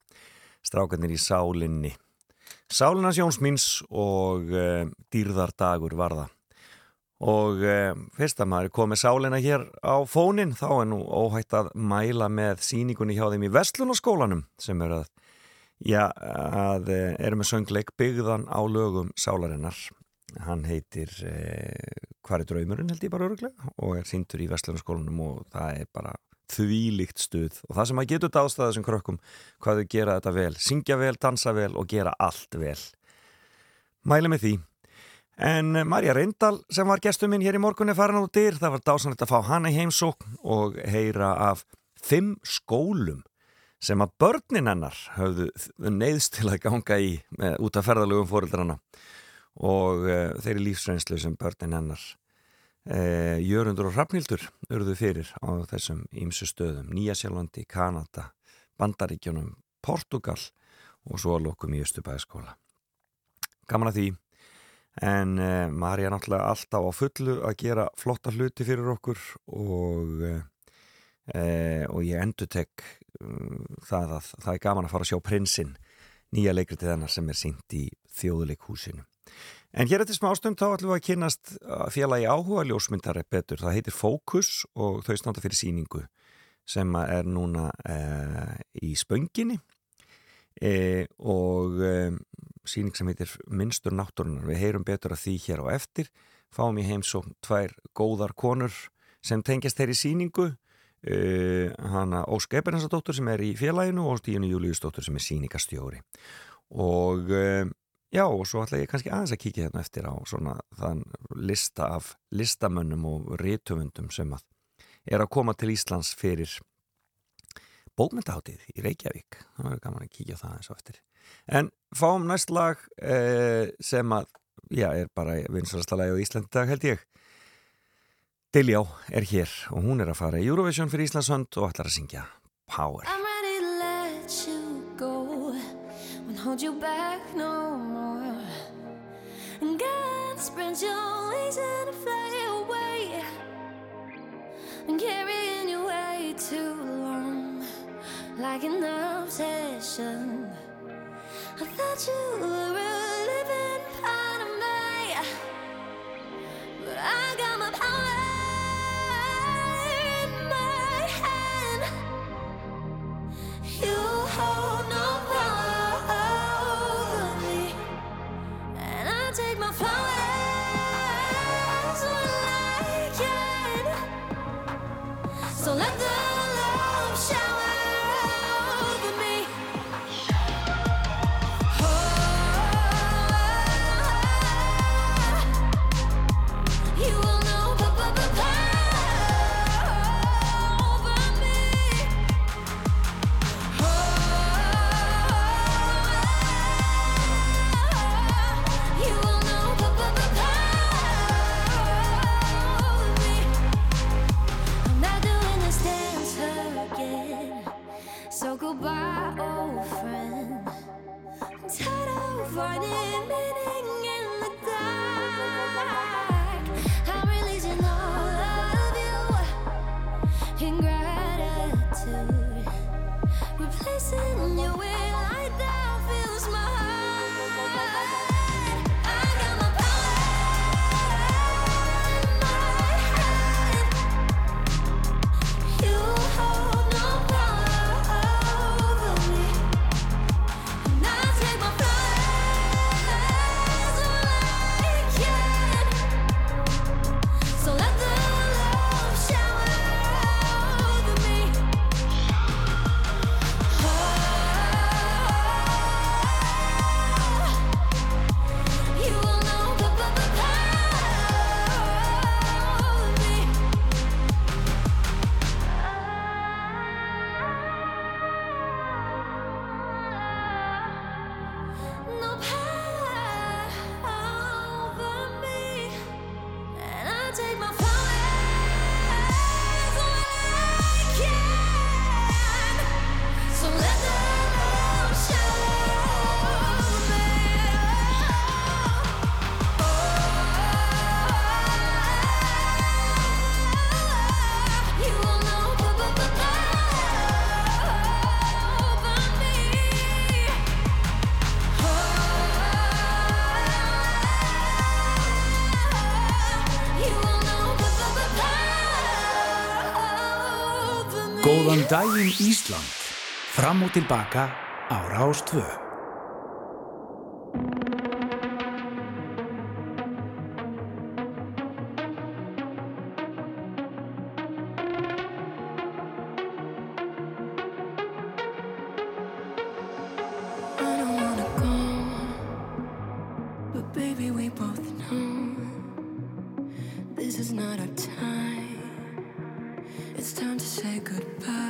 strákarnir í sálinni. Sálinas Jónsmíns og uh, dýrðardagur varða. Og uh, fyrst að maður er komið sálina hér á fónin, þá er nú óhætt að mæla með síningunni hjá þeim í Vestlunarskólanum sem er að, já, að uh, eru með söngleik byggðan á lögum sálarinnar. Hann heitir eh, Hvar er draumurinn held ég bara öruglega og er síntur í Vestlunarskólanum og það er bara þvílíkt stuð og það sem að getur dástað þessum krökkum hvað þau gera þetta vel, syngja vel, dansa vel og gera allt vel. Mæli með því. En Marja Reyndal sem var gestur minn hér í morgunni farin á dyr, það var dásanlegt að fá hana í heimsókn og heyra af fimm skólum sem að börnin hennar höfðu neyðst til að ganga í með, út af ferðalögum fóreldrana og uh, þeirri lífsreynslu sem börnin hennar uh, Jörundur og Hrafnildur urðu fyrir á þessum ímsu stöðum. Nýjasjálfandi, Kanada Bandaríkjunum, Portugal og svo lokum í Östubæðaskóla Gaman að því. En uh, Marja náttúrulega alltaf á fullu að gera flotta hluti fyrir okkur og og ég endur tek það að það er gaman að fara að sjá prinsinn. Nýja leikritið hennar sem er sínt í þjóðuleikhúsinu En hér eftir smástund þá ætlum við að kynast félagi áhuga ljósmyndari betur. Það heitir Fókus og þau standa fyrir síningu sem er núna e, í spönginni e, og e, síning sem heitir Minnstur náttúrunar. Við heyrum betur að því hér á eftir. Fáum í heimsókn tvær góðar konur sem tengjast þeirri síningu. Hanna Ósk Eberhansadóttur sem er í félaginu og Stíðinu Júliusdóttur sem er síningastjóri. Og Já og svo ætla ég kannski aðeins að kíkja hérna eftir á svona þann lista af listamönnum og rítumundum sem að er að koma til Íslands fyrir bókmyndahátið í Reykjavík. Það er gaman að kíkja það eins og eftir. En fáum næst lag eh, sem að, já, er bara vinsalasta lagi á Íslandag held ég. Diljá er hér og hún er að fara í Eurovision fyrir Íslandsönd og ætlar að syngja Power. Hold you back no more. And God spread your wings and fly away And carrying you way too long Like an obsession. I thought you were a living part of me But I got my power daginn Ísland. Fram og tilbaka á Rástvö. This is not our time. It's time to say goodbye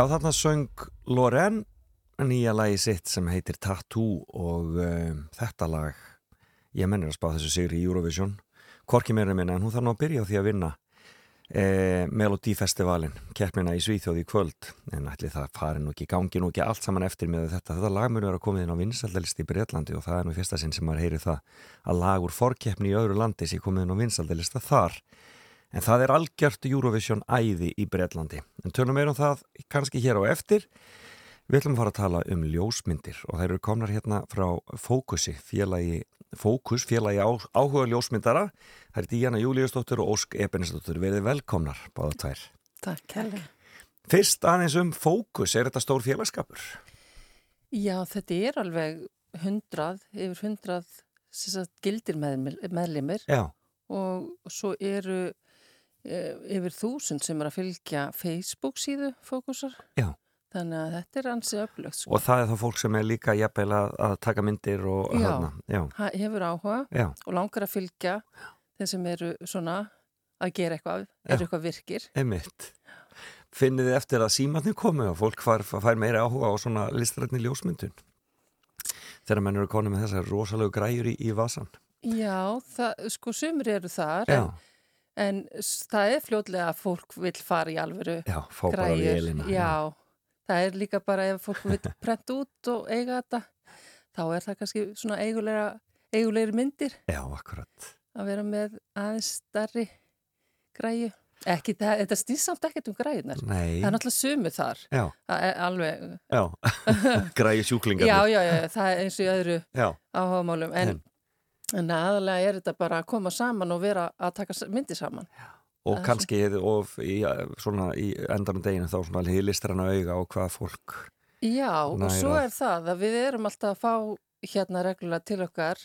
Já, þarna söng Loren nýja lagi sitt sem heitir Tattoo og um, þetta lag ég mennir að spá þessu sigri í Eurovision Korki meira minna en hún þarf nú að byrja á því að vinna eh, Melodífestivalin keppnina í Svíþjóði í kvöld. En ætli það fari nú ekki, gangi nú ekki allt saman eftir með þetta, þetta lag muni vera komið inn á vinsaldalisti í Breitlandi og það er nú fyrsta sinn sem maður heyri það að lag úr forkeppni í öðru landi sé komið inn á vinsaldalista þar en það er algjört Eurovision æði í Breitlandi en tölum meira um það kannski hér á eftir Við ætlum að fara að tala um ljósmyndir og þær eru komnar hérna frá Fókusi, félagi, Fókus, félagi á, áhuga ljósmyndara. Það er Díana Júliusdóttir og Ósk Ebenesdóttir. Verið velkomnar, báða tvær. Takk helga. Fyrst aðeins um Fókus, er þetta stór félagskapur? Já, þetta er alveg hundrað, yfir hundrað sem sagt, gildir með, meðlimir Já, og svo eru yfir þúsund sem er að fylgja Facebook síðu fókusar. já. Þannig að þetta er ansi öflugt. Sko. Og það er þá fólk sem er líka jafnvel að, að taka myndir og Já. hérna. Já, Hefur áhuga já, og langar að fylgja þeim sem eru svona að gera eitthvað, eru eitthvað virkir. einmitt. finnið þið eftir að símatni komi og fólk fær, fær meira áhuga á svona listrætni ljósmyndun þegar menn eru konið með þessar rosalegu græjur í, í vasan Já, það, sko sumur eru þar en, en það er fljótlega að fólk vil fara í alvöru já, fá bara vélina Já, það er líka bara ef fólk vil prenta út og eiga þetta þá er það kannski svona eigulegri myndir. Já, akkurat. Að vera með aðeins starri græju. Ekki, það, þetta snýst samt ekkert um græjunar Nei, það er náttúrulega sumur þar. Já, alveg, já. Græju sjúklingar já, já, já, það er eins og í öðru já, áhugamálum. En, en aðalega er þetta bara að koma saman og vera að taka myndir saman. Og Það er kannski og í, svona í endanum deginu þá svona hýlistrann að auga á hvað fólk Já, og Næra. svo er það að við erum alltaf að fá hérna reglulega til okkar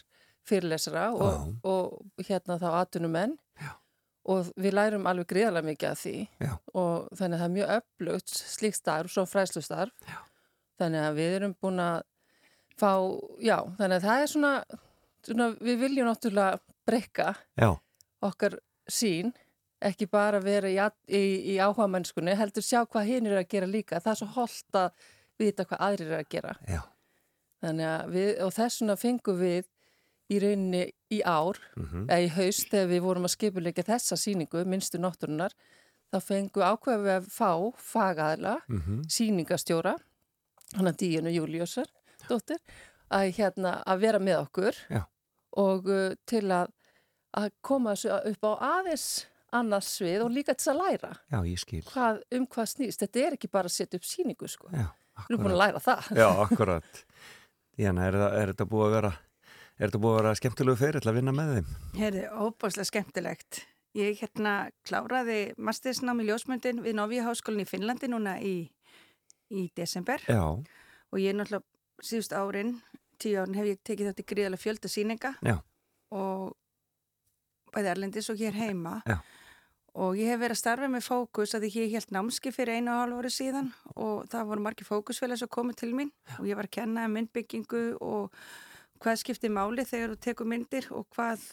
fyrirlesara og, og hérna þá atunumenn og við lærum alveg gríðarlega mikið af því. Já. og þannig að það er mjög öflugt slíkt starf, svo fræslustarf já. þannig að við erum búin að fá, já, þannig að það er svona, svona við viljum náttúrulega breyka já, okkar sín ekki bara vera í, í, í áhuga mennskunni, heldur sjá hvað hinn er að gera líka. Það er svo holdt að vita hvað aðrir er að gera. já, Þannig að við, og þessuna fengum við í rauninni í ár, mhm, eða í haust, þegar við vorum að skipuleika þessa síningu, minnstu náttúrunar, þá fengum við ákveðið við að fá fagaðla, mhm, síningastjóra, hann að Díunu Júliusar, dóttir, að, hérna, að vera með okkur Já. Og uh, til að, að koma þessu upp á aðeins annars svið og líka til að læra já, ég skil hvað, um hvað snýst. Þetta er ekki bara að setja upp síningu, sko. já, Við erum búin að læra það. Já, akkurat. Díana, er, það- er þetta búið að vera er þetta búið að vera skemmtilegu fyrir að vinna með þeim? Herði, óbáslega skemmtilegt. Ég hérna kláraði mastersnám í ljósmyndin við Novi háskólinn í Finnlandi núna í, í desember Já, og ég er náttúrulega síðust árin, tíu árin hef ég tekið þátt í gríðalega fjölda síninga Já. og bæði Erlendis og hér heima Já. og ég hef verið að starfa með fókus að ég held námski fyrir einu og hálf ári síðan og það voru margir fókusfélag sem komið til mín Já. og ég var að kenna um myndbyggingu og hvað skiptir máli þegar þú tekur myndir og hvað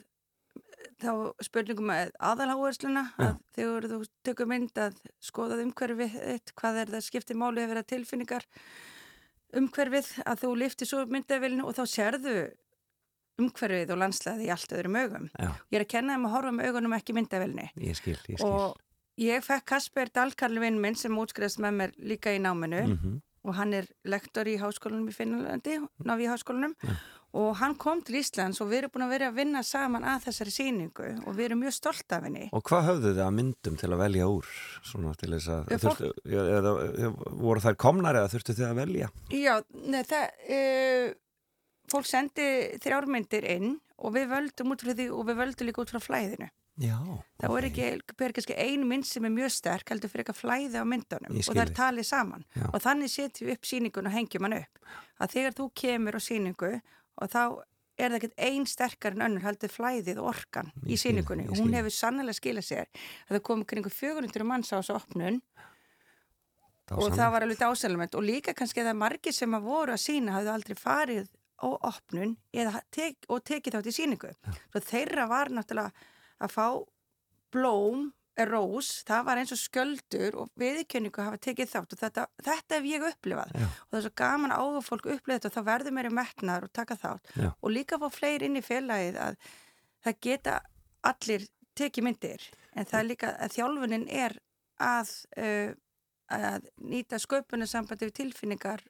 þá spurningum með aðalháhersluna að þegar þú tekur mynd að skoðað umhverfið hvað er það skiptir máli að vera tilfinningar umhverfið að þú liftir svo myndavilinu og þá sérðu umhverfið og landslæði í allt öðrum augum. já, Ég er að kenna þeim að horfa með augunum ekki myndavilni ég skil, ég skil. og ég fekk Kasper Dalkarl vinn minn sem útskriðast með mér líka í náminu. Mhm, og hann er lektor í háskólanum í Finnlandi, Navi háskólanum og hann kom til Íslands og við erum búin að vera að vinna saman að þessari síningu og við erum mjög stolt af henni. Og hvað höfðu þið að myndum til að velja úr? Svona til þess að, þurftu, eða, voru þær komnar eða þurftu þið að velja? Já, neð, það, uh, fólk sendi þrjármyndir inn og við völdum út frá því og við völdum líka út frá flæðinu. Já. Það okay. er ekki, ber kannski ein mynd sem er mjög sterk, heldur fyrir eitthvað flæði á myndunum og það er talið saman. Já. Og þannig setjum við upp síningun og hengjum hann upp. Að þegar þú kemur á síningu og þá er það ekkert ein sterkar en önnur heldur flæðið orkan í síningunni. Og hún hefur sannlega skilað sér að það kom kringu 400 manns á þessu opnun. Og það var alveg dásalment og líka kannski það margir sem að voru að sína hafðu aldrei farið á opnun tek, og tekið þátt í síningu svo þeirra var náttúrulega að fá blóm rós, það var eins og sköldur og viðkynningu hafa tekið þátt og þetta, þetta hef ég upplifað Já. og það er svo gaman að áhuga fólk upplifa þetta og þá verður meiri metnar og taka þátt Já. og líka fá fleiri inn í félagið að það geta allir tekið myndir en það er líka að þjálfunin er að, uh, að nýta sköpunarsambandi við tilfinningar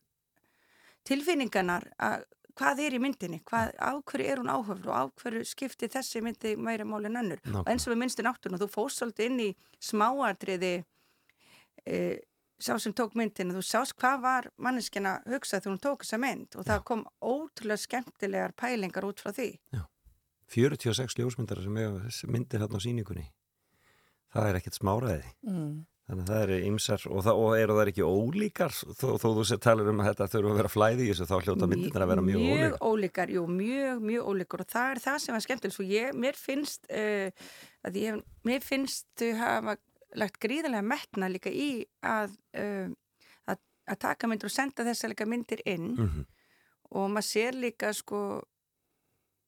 tilfinningarnar að hvað er í myndinni, hvað, á hverju er hún áhöfn og á hverju skiptir þessi myndi meira mál en önnur? Og eins og við minnstu náttúrun og þú fóst svolítið inn í smáatriði e, sá sem tók myndinu, þú sást hvað var manneskina hugsað þegar hún tók þessa mynd og það kom ótrúlega skemmtilegar pælingar út frá því. 46 ljósmyndar sem eiga myndir hérna á síningunni. Það er ekkert smáraði. Mm. Þannig að það eru ymsar og, og eru það ekki ólíkar? Þó, þó þú sér talar um að þetta þurfa að vera flæði í þessu þá hljóta myndirnar að vera mjög, mjög ólíkar. ólíkar jú, mjög, mjög ólíkar. Og það er það sem var skemmtilegt svo ég, mér finnst uh, að ég, mér finnst þau hafa lagt gríðarlega metna líka í að, uh, að að taka myndir og senda þessa líka myndir inn. Mm og maður sér líka sko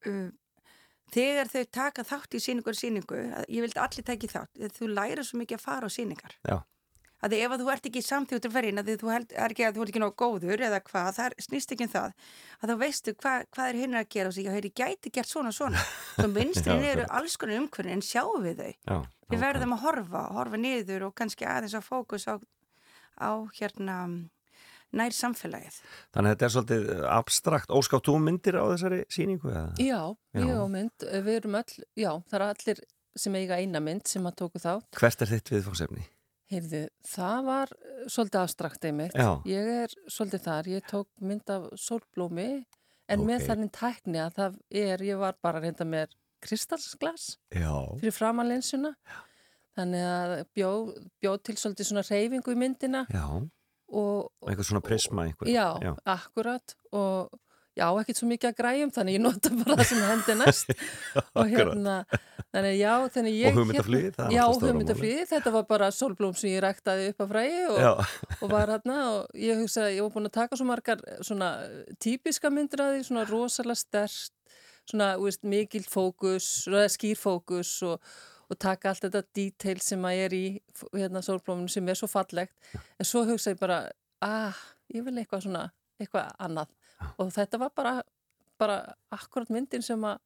uh, þegar þau taka þátt í síningu og síningu, ég vildi allir taki þátt, þú læra svo mikið að fara á síningar Já. að ef að þú ert ekki samþjóttur ferinn að þú held, er ekki að þú ert ekki nóg góður eða hvað, það snýst ekki um það að þá veistu hvað, hvað er hinn að gera og að þeir gæti gert svona svona. Svo vinstrin Já, eru alls konar umhverfin en sjáum við þau. Já, við verðum að horfa, horfa niður og kannski aðeins að fókus á, á hérna nær samfélagið. Þannig að þetta er svolítið abstrakt. Óskátt þú myndir á þessari síningu? Eða? Já, Já. ég á mynd, við erum öll, já, það eru allir sem eiga eina mynd sem að tóku þá. Hvert er þitt viðfóksefni? Heyrðu, það var eh, svolítið afstrakt einmitt. Já. Ég er svolítið þar, ég tók mynd af sólblómi en Ok. með þannig tækni að það er, ég var bara að reynda með kristalsglas Já. fyrir framanlinsuna. Þannig að bjóð bjó til svolítið svona reyfingu í myndina Já. Og, Og einhver svona prisma einhver. Já, akkurat. Og já, ekkert svo mikið að græjum þannig ég nota bara það sem hendi næst. Og hérna, þannig já þannig ég, Og Já, stóra hugmyndaflugið, þetta var bara sólblóm sem ég ræktaði upp af fræði og, Já. og var hérna og ég hugsaði, ég var búin að taka svo margar svona típiska myndir að því, svona rosalega stert svona, þú veist, mikil fókus eða skýr fókus og, og taka allt þetta detail sem að er í hérna sólblóminu sem er svo fallegt en svo hugsa ég bara, ah, ég vil eitthvað svona, eitthvað annað og þetta var bara, bara akkurat myndin sem að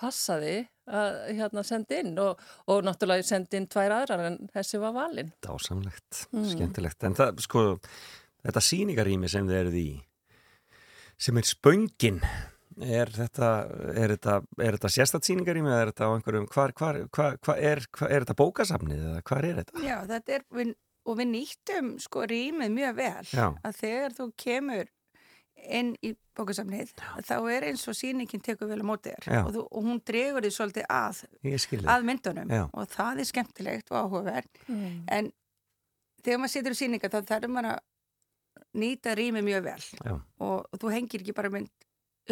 passaði að hérna senda inn og, og náttúrulega ég sendi inn tvær aðrar en þessi var valinn. Dásamlegt, Mm. skemmtilegt. En það, sko, þetta síningarými sem þið eruð í, sem er spöngin, er þetta, er þetta, er þetta sérstætt síningarými eða er þetta á einhverjum, hvar, hvar, hvar, hvar er, er þetta bókasafnið eða hvar er þetta? Já, þetta er, við, og við nýttum sko rýmið mjög vel. Já. að þegar þú kemur inn í bókasamnið þá er eins og sýningin tekur vel á móti þér. Og, þú, og hún dregur því svolítið að, að myndunum. Já. og það er skemmtilegt og áhugaverð Mm. en þegar maður situr í sýninga þá þarf maður að nýta rýmið mjög vel. Og, og þú hengir ekki bara mynd,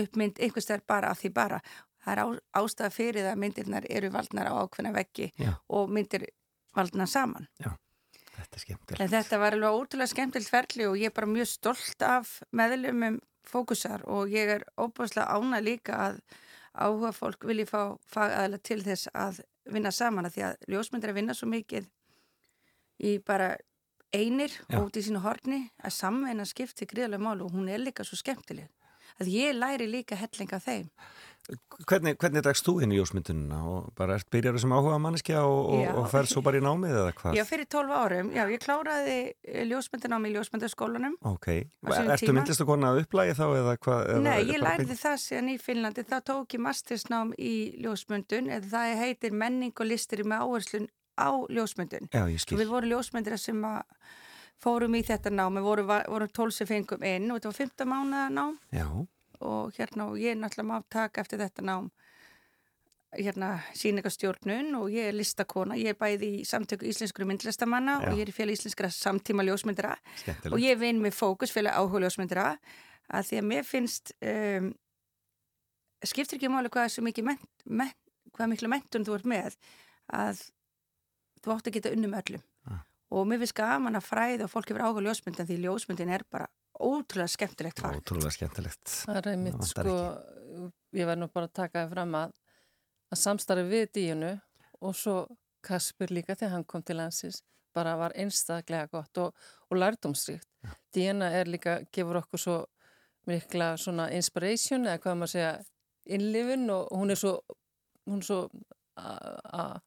upp mynd einhvers þær bara af því bara það er á, ástæða fyrir það að myndirnar eru valdnar á ákveðna veggi Já. og myndir valdnar saman Þetta er skemmtilegt. En þetta var alveg ótrúlega skemmtilegt ferli og ég er bara mjög stolt af meðlumum fókusar og ég er óbúslega ána líka að áhuga fólk vilji fá fagaðala til þess að vinna saman að því að ljósmyndir að vinna svo mikið í bara einir Já. út í sínu horni að samveina skipti gríðarlega mál og hún er líka svo skemmtileg. Að ég læri líka helling af þeim. Hvernig, hvernig dregst þú inn í ljósmyndunina og bara ert byrjar sem áhuga manneskja og, og, og ferð svo bara í námið eða hvað? Já, fyrir 12 árum, já, ég kláraði ljósmyndanámi í ljósmyndaskólanum Ok, ertu tíma? myndlistakona að upplægi þá eða hvað? eða Nei, er ég lærði það síðan í Finnlandi, þá tók ég mastersnám í ljósmyndun, eða það heitir menning og listir með áherslun á ljósmyndun. Já, ég skil. Við vorum ljósmyndir sem að fórum í þetta nám, við vorum, vorum 12 sem fengum inn og þetta var 15 mánuða nám Já, og hérna og ég er náttúrulega má taka eftir þetta nám hérna sýningastjórnun og ég er listakona, ég er bæði í samtöku íslenskru myndlistamanna Já. og ég er í félag íslenskra samtíma ljósmyndira skemmtilegt. og ég vinn með fókus félag áhuga ljósmyndira að því að mér finnst um, skiptir ekki máli hvað er svo mikið ment, ment, hvað mikla mentun þú ert með að þú átt að geta unni með öllum. Og mér finnst gaman að fræða og fólk hefur áhuga ljósmyndan því ljósmyndin er bara ótrúlega skemmtilegt fag Ótrúlega skemmtilegt. Það er einmitt Það sko, ég verð nú bara að taka það fram að, að samstarfi við díunu og svo Kasper líka þegar hann kom til landsins bara var einstaklega gott og, og lærdómsríkt. Díana er líka, gefur okkur svo mikla svona inspiration eða hvað maður segja, innlifun og hún er svo, hún er svo a- a-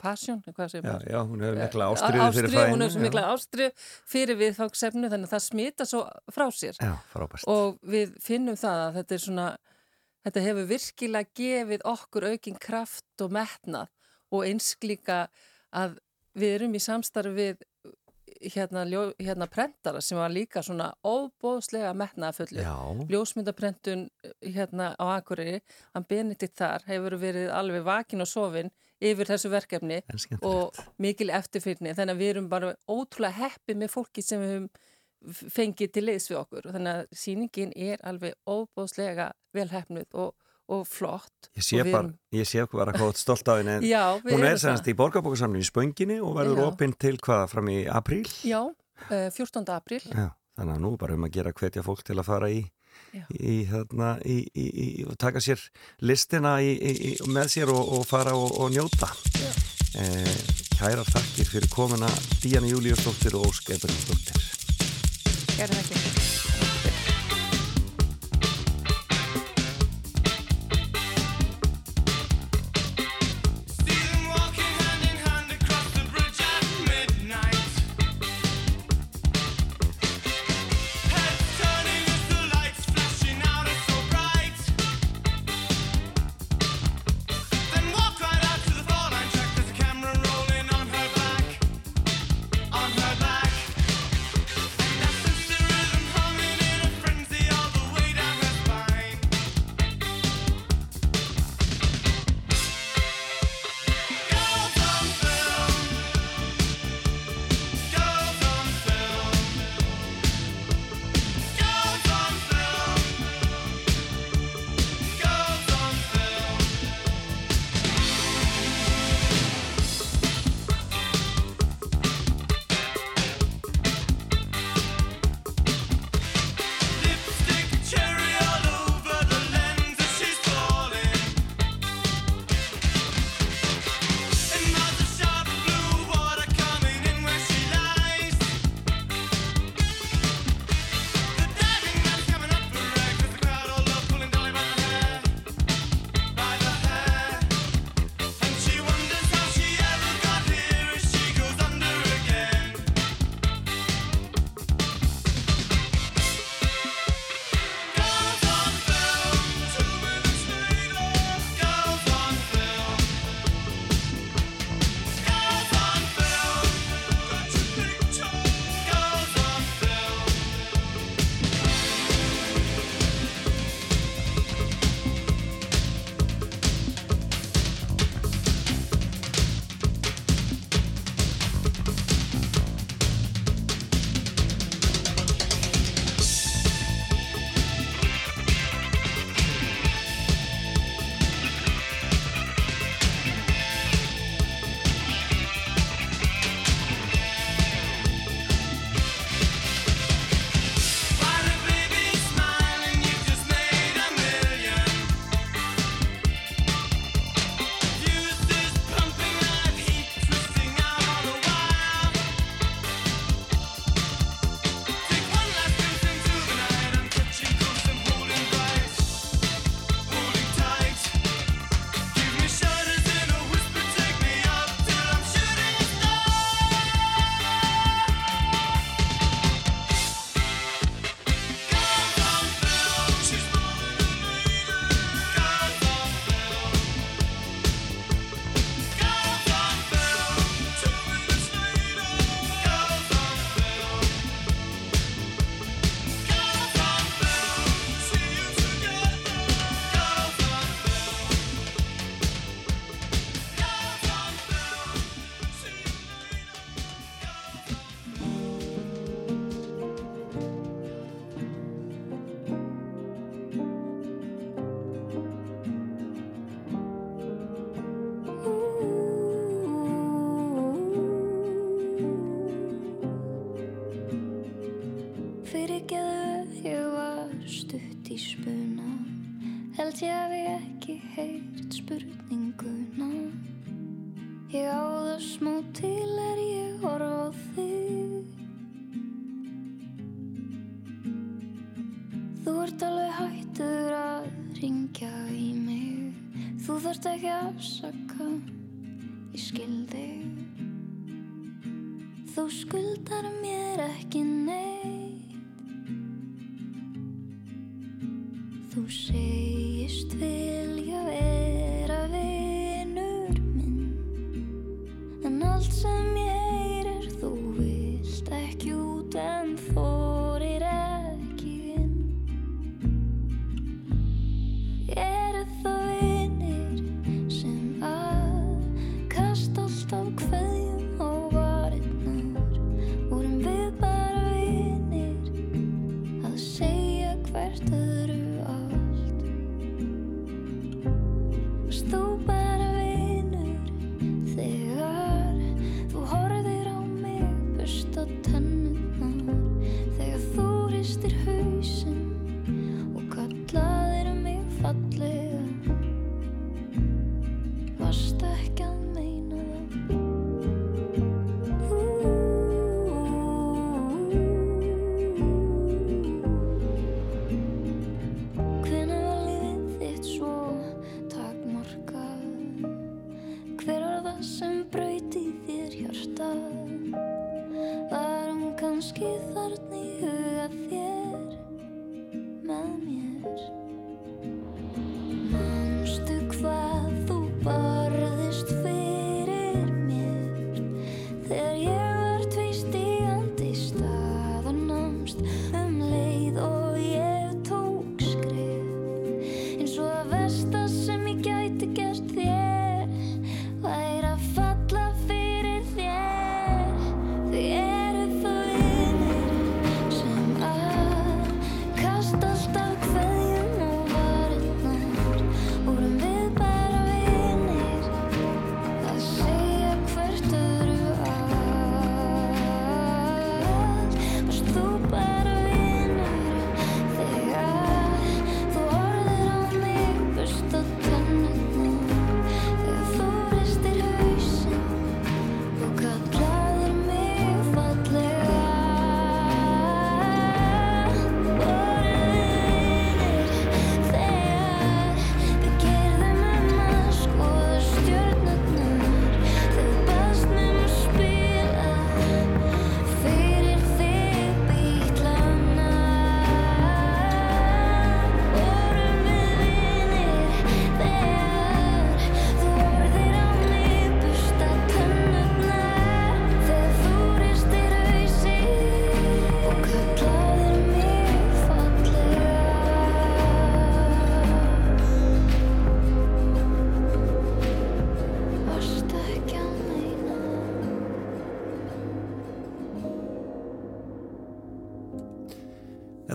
passion, hvað segir Já, maður? já, hún hefur mikla ástriðu fyrir fæðinu. Hún svo mikla ástriðu fyrir viðfangsefnu þannig að það smita svo frá sér Já, frábært. og við finnum það að þetta er svona þetta hefur virkilega gefið okkur aukinn kraft og metnað og einslíka að við erum í samstarfi við hérna, ljó, hérna prentara sem var líka svona óbóðslega metnaðafullu ljósmyndaprentun hérna á Akureyri hann Benedikt þar hefur verið alveg vakin og sofin yfir þessu verkefni og mikil eftirfyrni þannig að við erum bara ótrúlega heppið með fólki sem við höfum fengið til liðs við okkur. Þannig að sýningin er alveg óbóðslega velheppnuð og, og flott Ég sé bara, erum- ég sé bara hvað stolt af henni. Hún er það. í borgarbókarsamlinu í Spönginni og verður opinn til hvaða fram í apríl. Já, eh, 14. apríl Já, þannig að nú bara um að gera hvetja fólk til að fara í, í, þarna, í, í, í og taka sér listina í, í, í, með sér og, og fara og, og njóta. Eh, Kærar þakkir fyrir komuna Díana Júliusdóttir og Ósk Ebergsdóttir. Gerðu það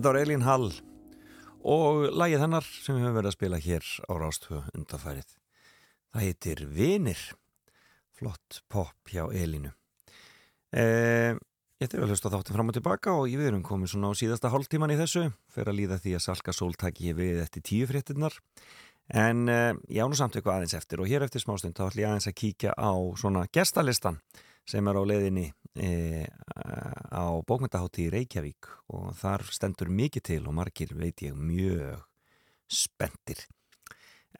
Þetta var Elín Hall og lagið hennar sem við höfum verið að spila hér á Rástvö undanfærið. Það heitir Vinir, flott pop hjá Elínu. Eh, ég ætti að hlusta þáttin fram og tilbaka og við erum komið svona á síðasta hálftíman í þessu, fyrir að líða því að Salka Sól taki ég við eftir tíu fréttinnar. En eh, ég án og samt eitthvað aðeins eftir og hér eftir smástund þá ætlum ég aðeins að kíkja á svona gestalistan sem er á leiðinni e, á bókmyndahátti í Reykjavík og þar stendur mikið til og margir veit ég mjög spendir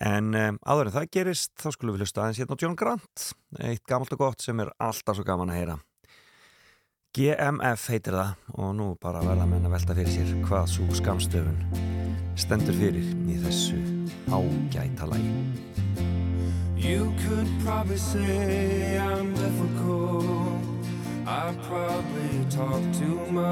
en e, áður en það gerist þá skulum við hlusta aðeins hérna á John Grant eitt gammalt og gott sem er alltaf svo gaman að heyra. GMF heitir það og nú bara verða menn að velta fyrir sér hvað svo skamstöfun stendur fyrir í þessu ágæta lagi. You could probably say I'm difficult. I probably talk too much.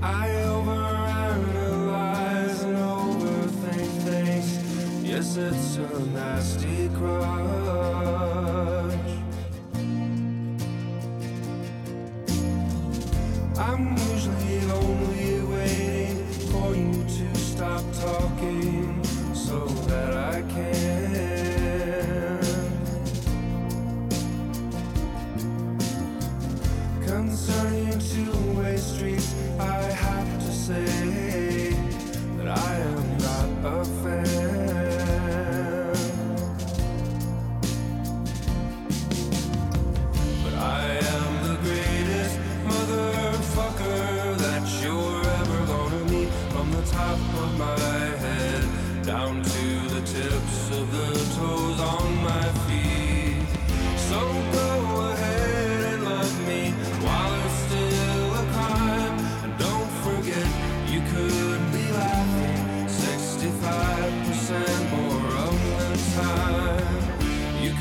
I overanalyze and overthink things. Yes, it's a nasty crutch. I'm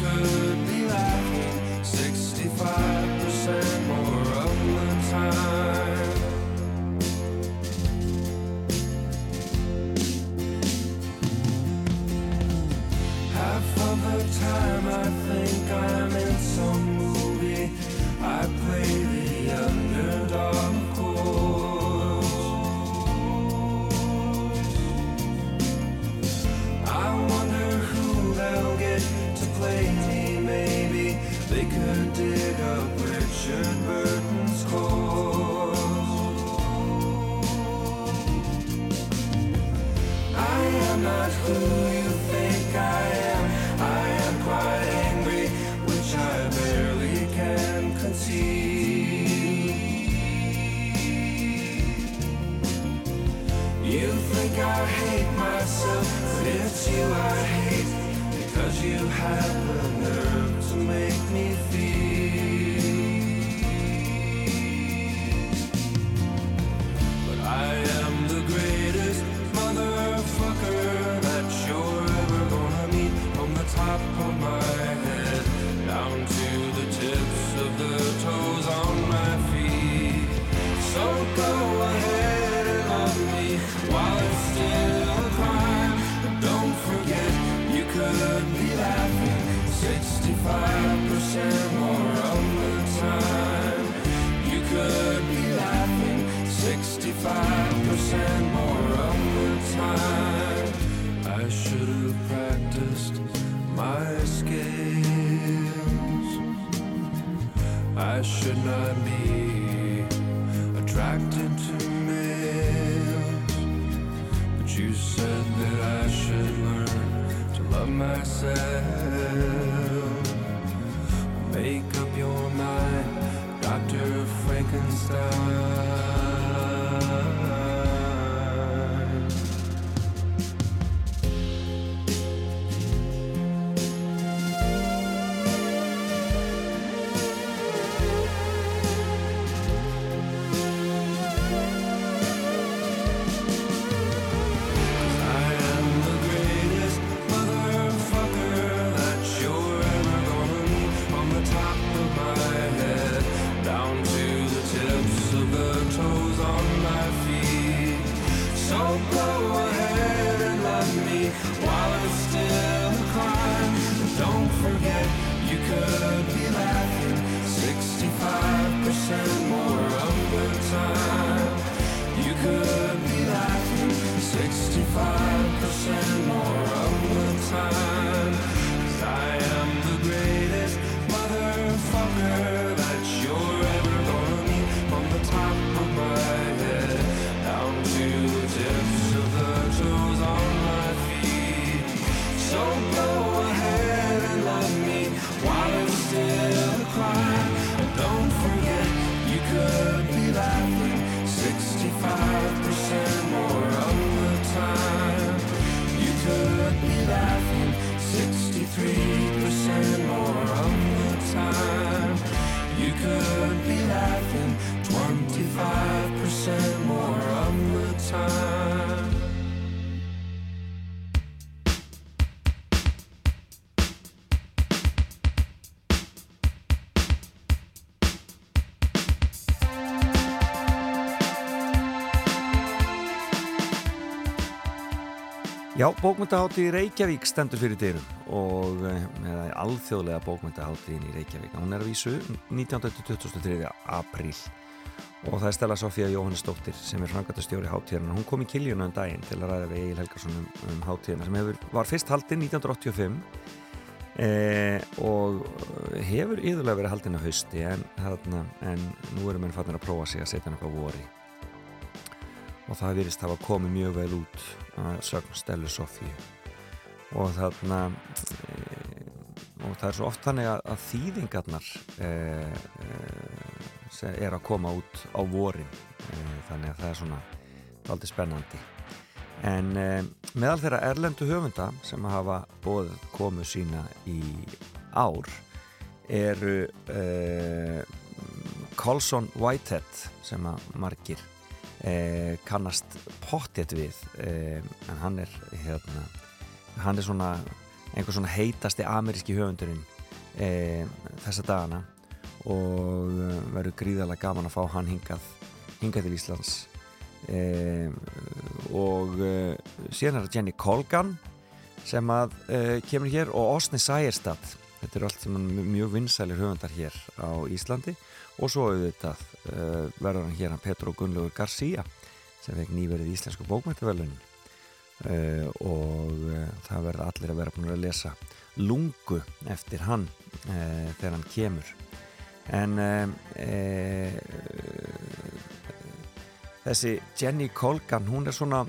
could be laughing 65% Já, bókmyndahátti í Reykjavík stendur fyrir dyrum og eh, eða alþjóðlega bókmyndaháttiðin í Reykjavík. Hún er að vísu 1923. apríl og það er Stella Sofía Jóhannesdóttir sem er framkvæmtastjóri háttíðarinn. Hún kom í kiljuna um daginn til að ræða við Egil Helgarsson um, um háttíðina sem hefur, var fyrst haldinn 1985 eh, og hefur yðurlega verið haldinn á hausti en, þarna, en nú erum við fannir að prófa sig að setja eitthvað vori og það virðist hafa komið mjög vel út að sögn Stellu Sofíu og þarna e, og það er svo oft þannig að, þýðingarnar e, e, er að koma út á vorin. E, þannig að það er svona aldrei spennandi. En meðal þeirra erlendu höfunda sem hafa bóð komu sína í ár eru Colson Whitehead sem að margir eh, kannast pottet við eh, en hann er hérna, hann er svona einhver svona heitasti ameríski höfundurinn eh, þessa dagana og verður gríðarlega gaman að fá hann hingað hingað til Íslands. Og síðan er það Jenny Colgan sem að kemur hér og Osni Sæjerstad þetta eru allt mjög vinsælir höfundar hér á Íslandi og svo auðvitað verður hann hér hann Petro Gunnlaugur García sem fekk nýverið íslensku bókmæntavelun uh, og uh, það verður allir að vera búin að lesa lungu eftir hann þegar hann kemur. En þessi Jenny Colgan hún er svona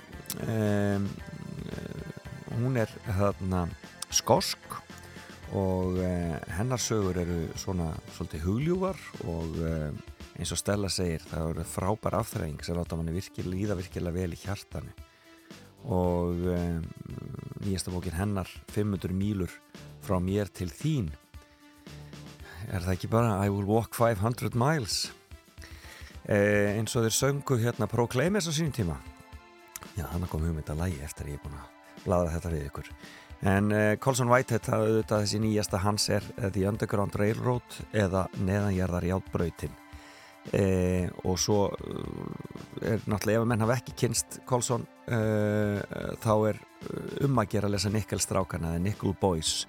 hún er þarna skosk og eh, hennar sögur eru svona svolítið hugljúvar og eh, eins og Stella segir það eru frábær afþræðing sem láta manni virkilega, líða virkilega vel í hjartanu. Og eh, nýjasta bókin hennar 500 mílur frá mér til þín. Er það ekki bara I will walk 500 miles? Eh, eins og þeir söngu hérna Proclaimers á sínum tíma. Já þannig kom hugmynda lægi eftir að ég er búin að blaða þetta við ykkur. En uh, Colson Whitehead, það auðvitað þessi nýjasta hans er The Underground Railroad eða Neðanjarðar Jálbröytin uh, eh, og svo er náttúrulega ef að menn hafa ekki kynst Colson þá er um að gera að lesa Nikkelstrákana eða Nickel Boys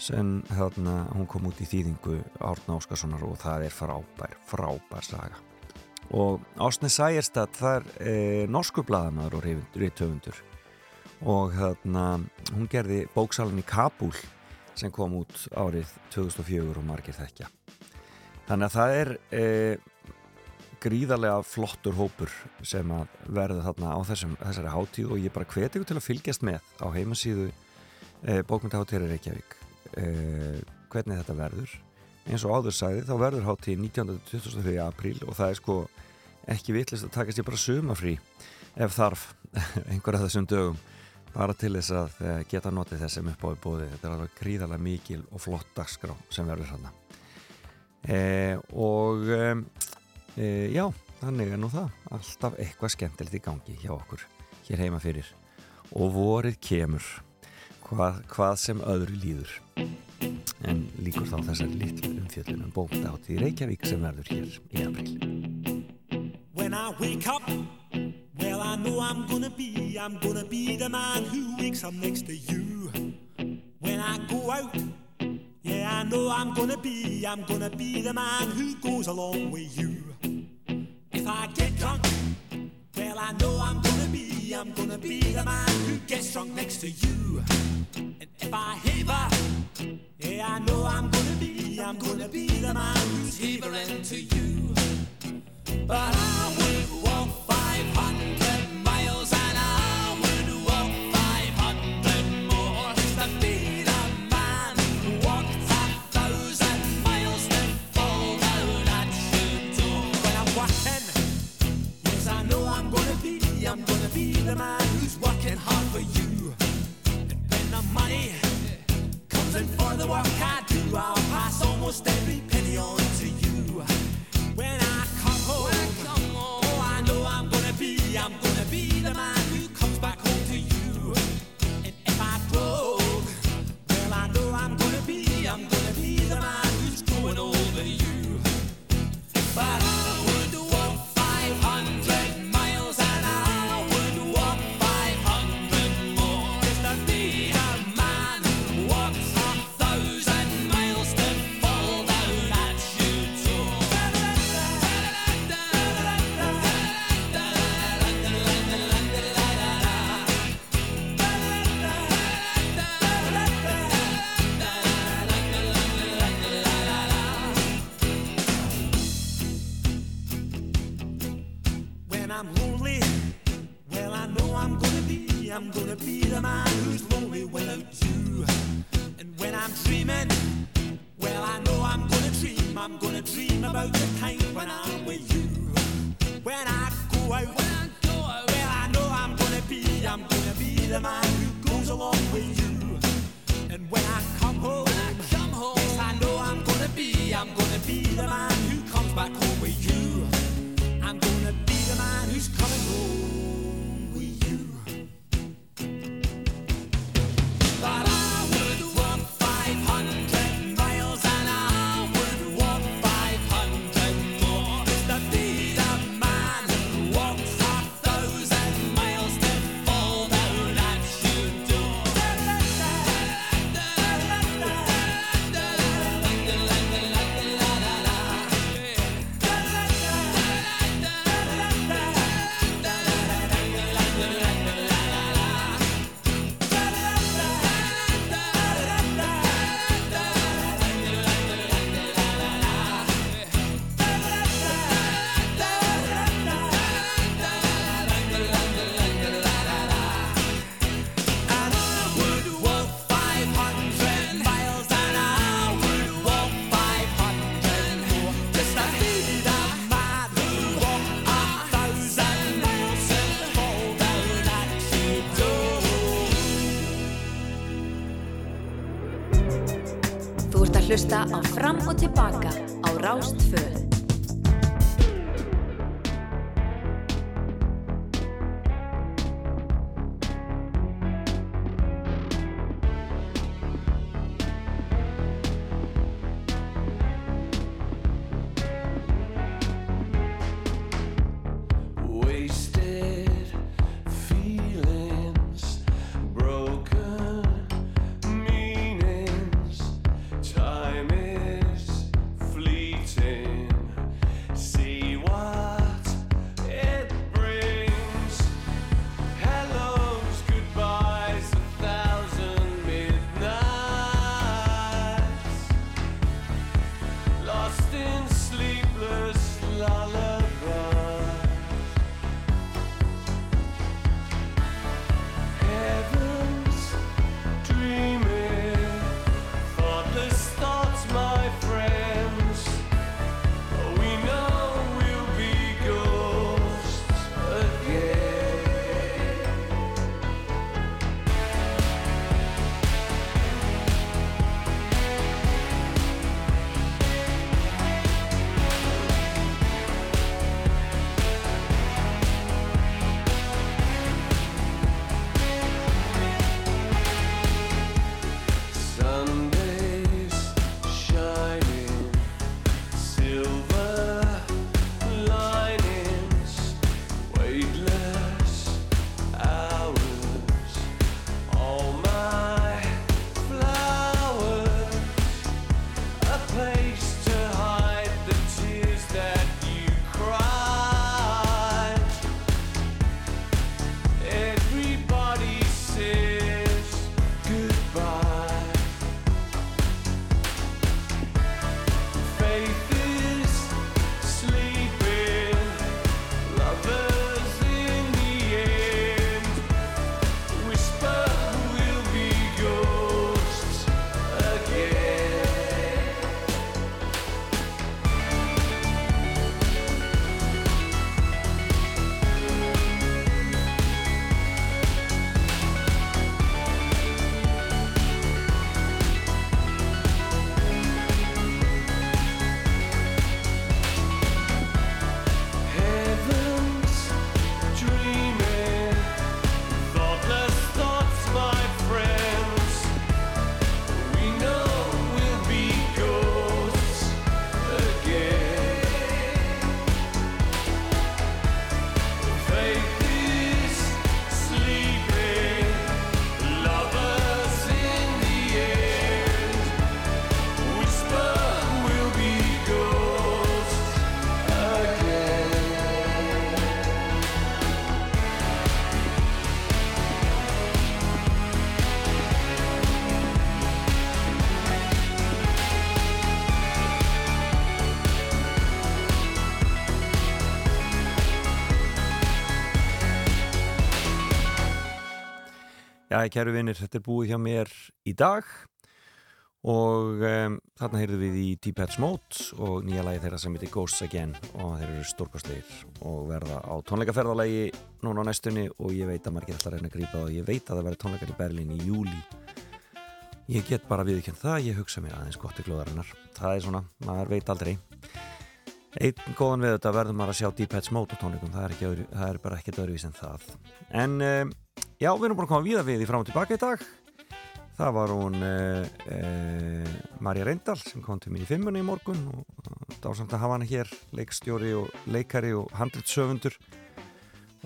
sem hérna hún kom út í þýðingu Árna Óskarssonar og það er frábær, frábær saga. Og Ásne Sæjerstad það er norsku bladamæður og reytöfundur og hérna hún gerði bóksalinn í Kabul sem kom út árið 2004 og margir þekkja þannig að það er e, gríðarlega flottur hópur sem að verða þarna á þessum, þessari hátíð og ég bara hveti ykkur til að fylgjast með á heimasíðu e, bókmyndaháttíri Reykjavík. E, hvernig þetta verður. Eins og áður sagði þá verður hátíð 19.23. apríl og það er sko ekki vitlist að takast ég bara sumafrí ef þarf einhverja þessum dögum. Bara til þess að eh, geta notið þessum upp á bóði þetta er alveg gríðarlega mikil og flott dagskrá sem verður hérna e, og e, já, þannig er nú það. Alltaf eitthvað skemmtilegt í gangi hjá okkur hér heima fyrir. Og vorið kemur. Hvað, hvað sem öðru líður. En líkur þá þessari litlu umfjöldunum bókta átt í Reykjavík sem verður hér í april When I wake up Well, I know I'm gonna be, I'm gonna be the man who wakes up next to you. When I go out, yeah, I know I'm gonna be, I'm gonna be the man who goes along with you. If I get drunk, well, I know I'm gonna be, I'm gonna be the man who gets drunk next to you. And if I haver, yeah, I know I'm gonna be, I'm gonna be the man who's havering to you. But I will walk 500 the man who's working hard for you. And when the money comes in for the work I do, I'll pass almost every penny on to you. Já, kæru vinnir, þetta er búið hjá mér í dag og um, þarna heyrðum við í Heads Mode og nýja lagi þeirra sem heitir Ghosts Again og þeir eru stórkostleir og verða á tónleikaferðalagi núna á næstunni og ég veit að margir að reyna að grípa og ég veit að það verður tónleikar í Berlín í júli ég get bara viðkjönd það ég hugsa mér aðeins gott í glóðarinnar það er svona, maður veit aldrei. Einn góðan við þetta verður maður að sjá Heads Mode á tónleikum það er, ekki það er bara ekkert öðruvís en það. En um, já, við erum bara að koma víða við í fram og tilbaka í dag. Það var hún uh, uh, Marja Reyndal sem kom til mér í fimmunni í morgun og dásamt að hafa hana hér leikstjóri og leikari og handritsöfundur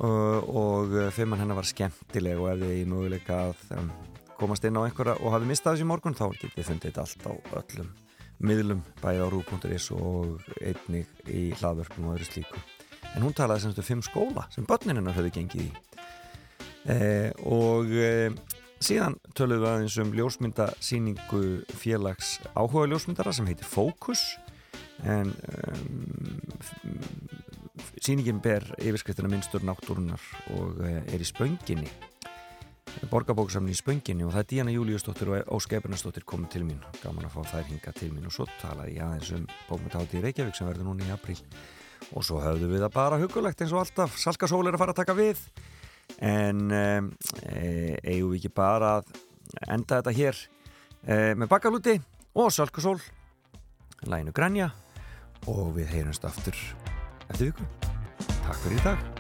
uh, og fimmann hennar var skemmtileg og ef þið í möguleika að um, komast inn á einhverja og hafi mistað þessi morgun þá getið þið fundið allt á öllum miðlum bæði á rú.is og einnig í hlaðvörpum og öðru slíku. En hún talaði semstu fimm skóla sem börninina höfðu gengið í eh, og eh, síðan töluðum við aðeins um ljósmyndasýningu félags áhuga ljósmyndara sem heitir Focus en um, sýningin ber yfirskriftina minnstur náttúrunar og eh, er í spönginni borgarbóksamni í spönginni og það er Díana Júliusdóttir og Ósk Ebernarsdóttir komið til mín. Gaman að fá þær hinga til mín og svo talaði ég aðeins um bókmyndahátti í Reykjavík sem verður núna í apríl. Og svo höfðum við það bara hugulegt eins og alltaf. Salka Sól er að fara að taka við en um, eigum við ekki bara að enda þetta hér? E, með bakalúti og Salka Sól læginu Grænja og við heyrumst aftur eftir viku. Takk fyrir í dag,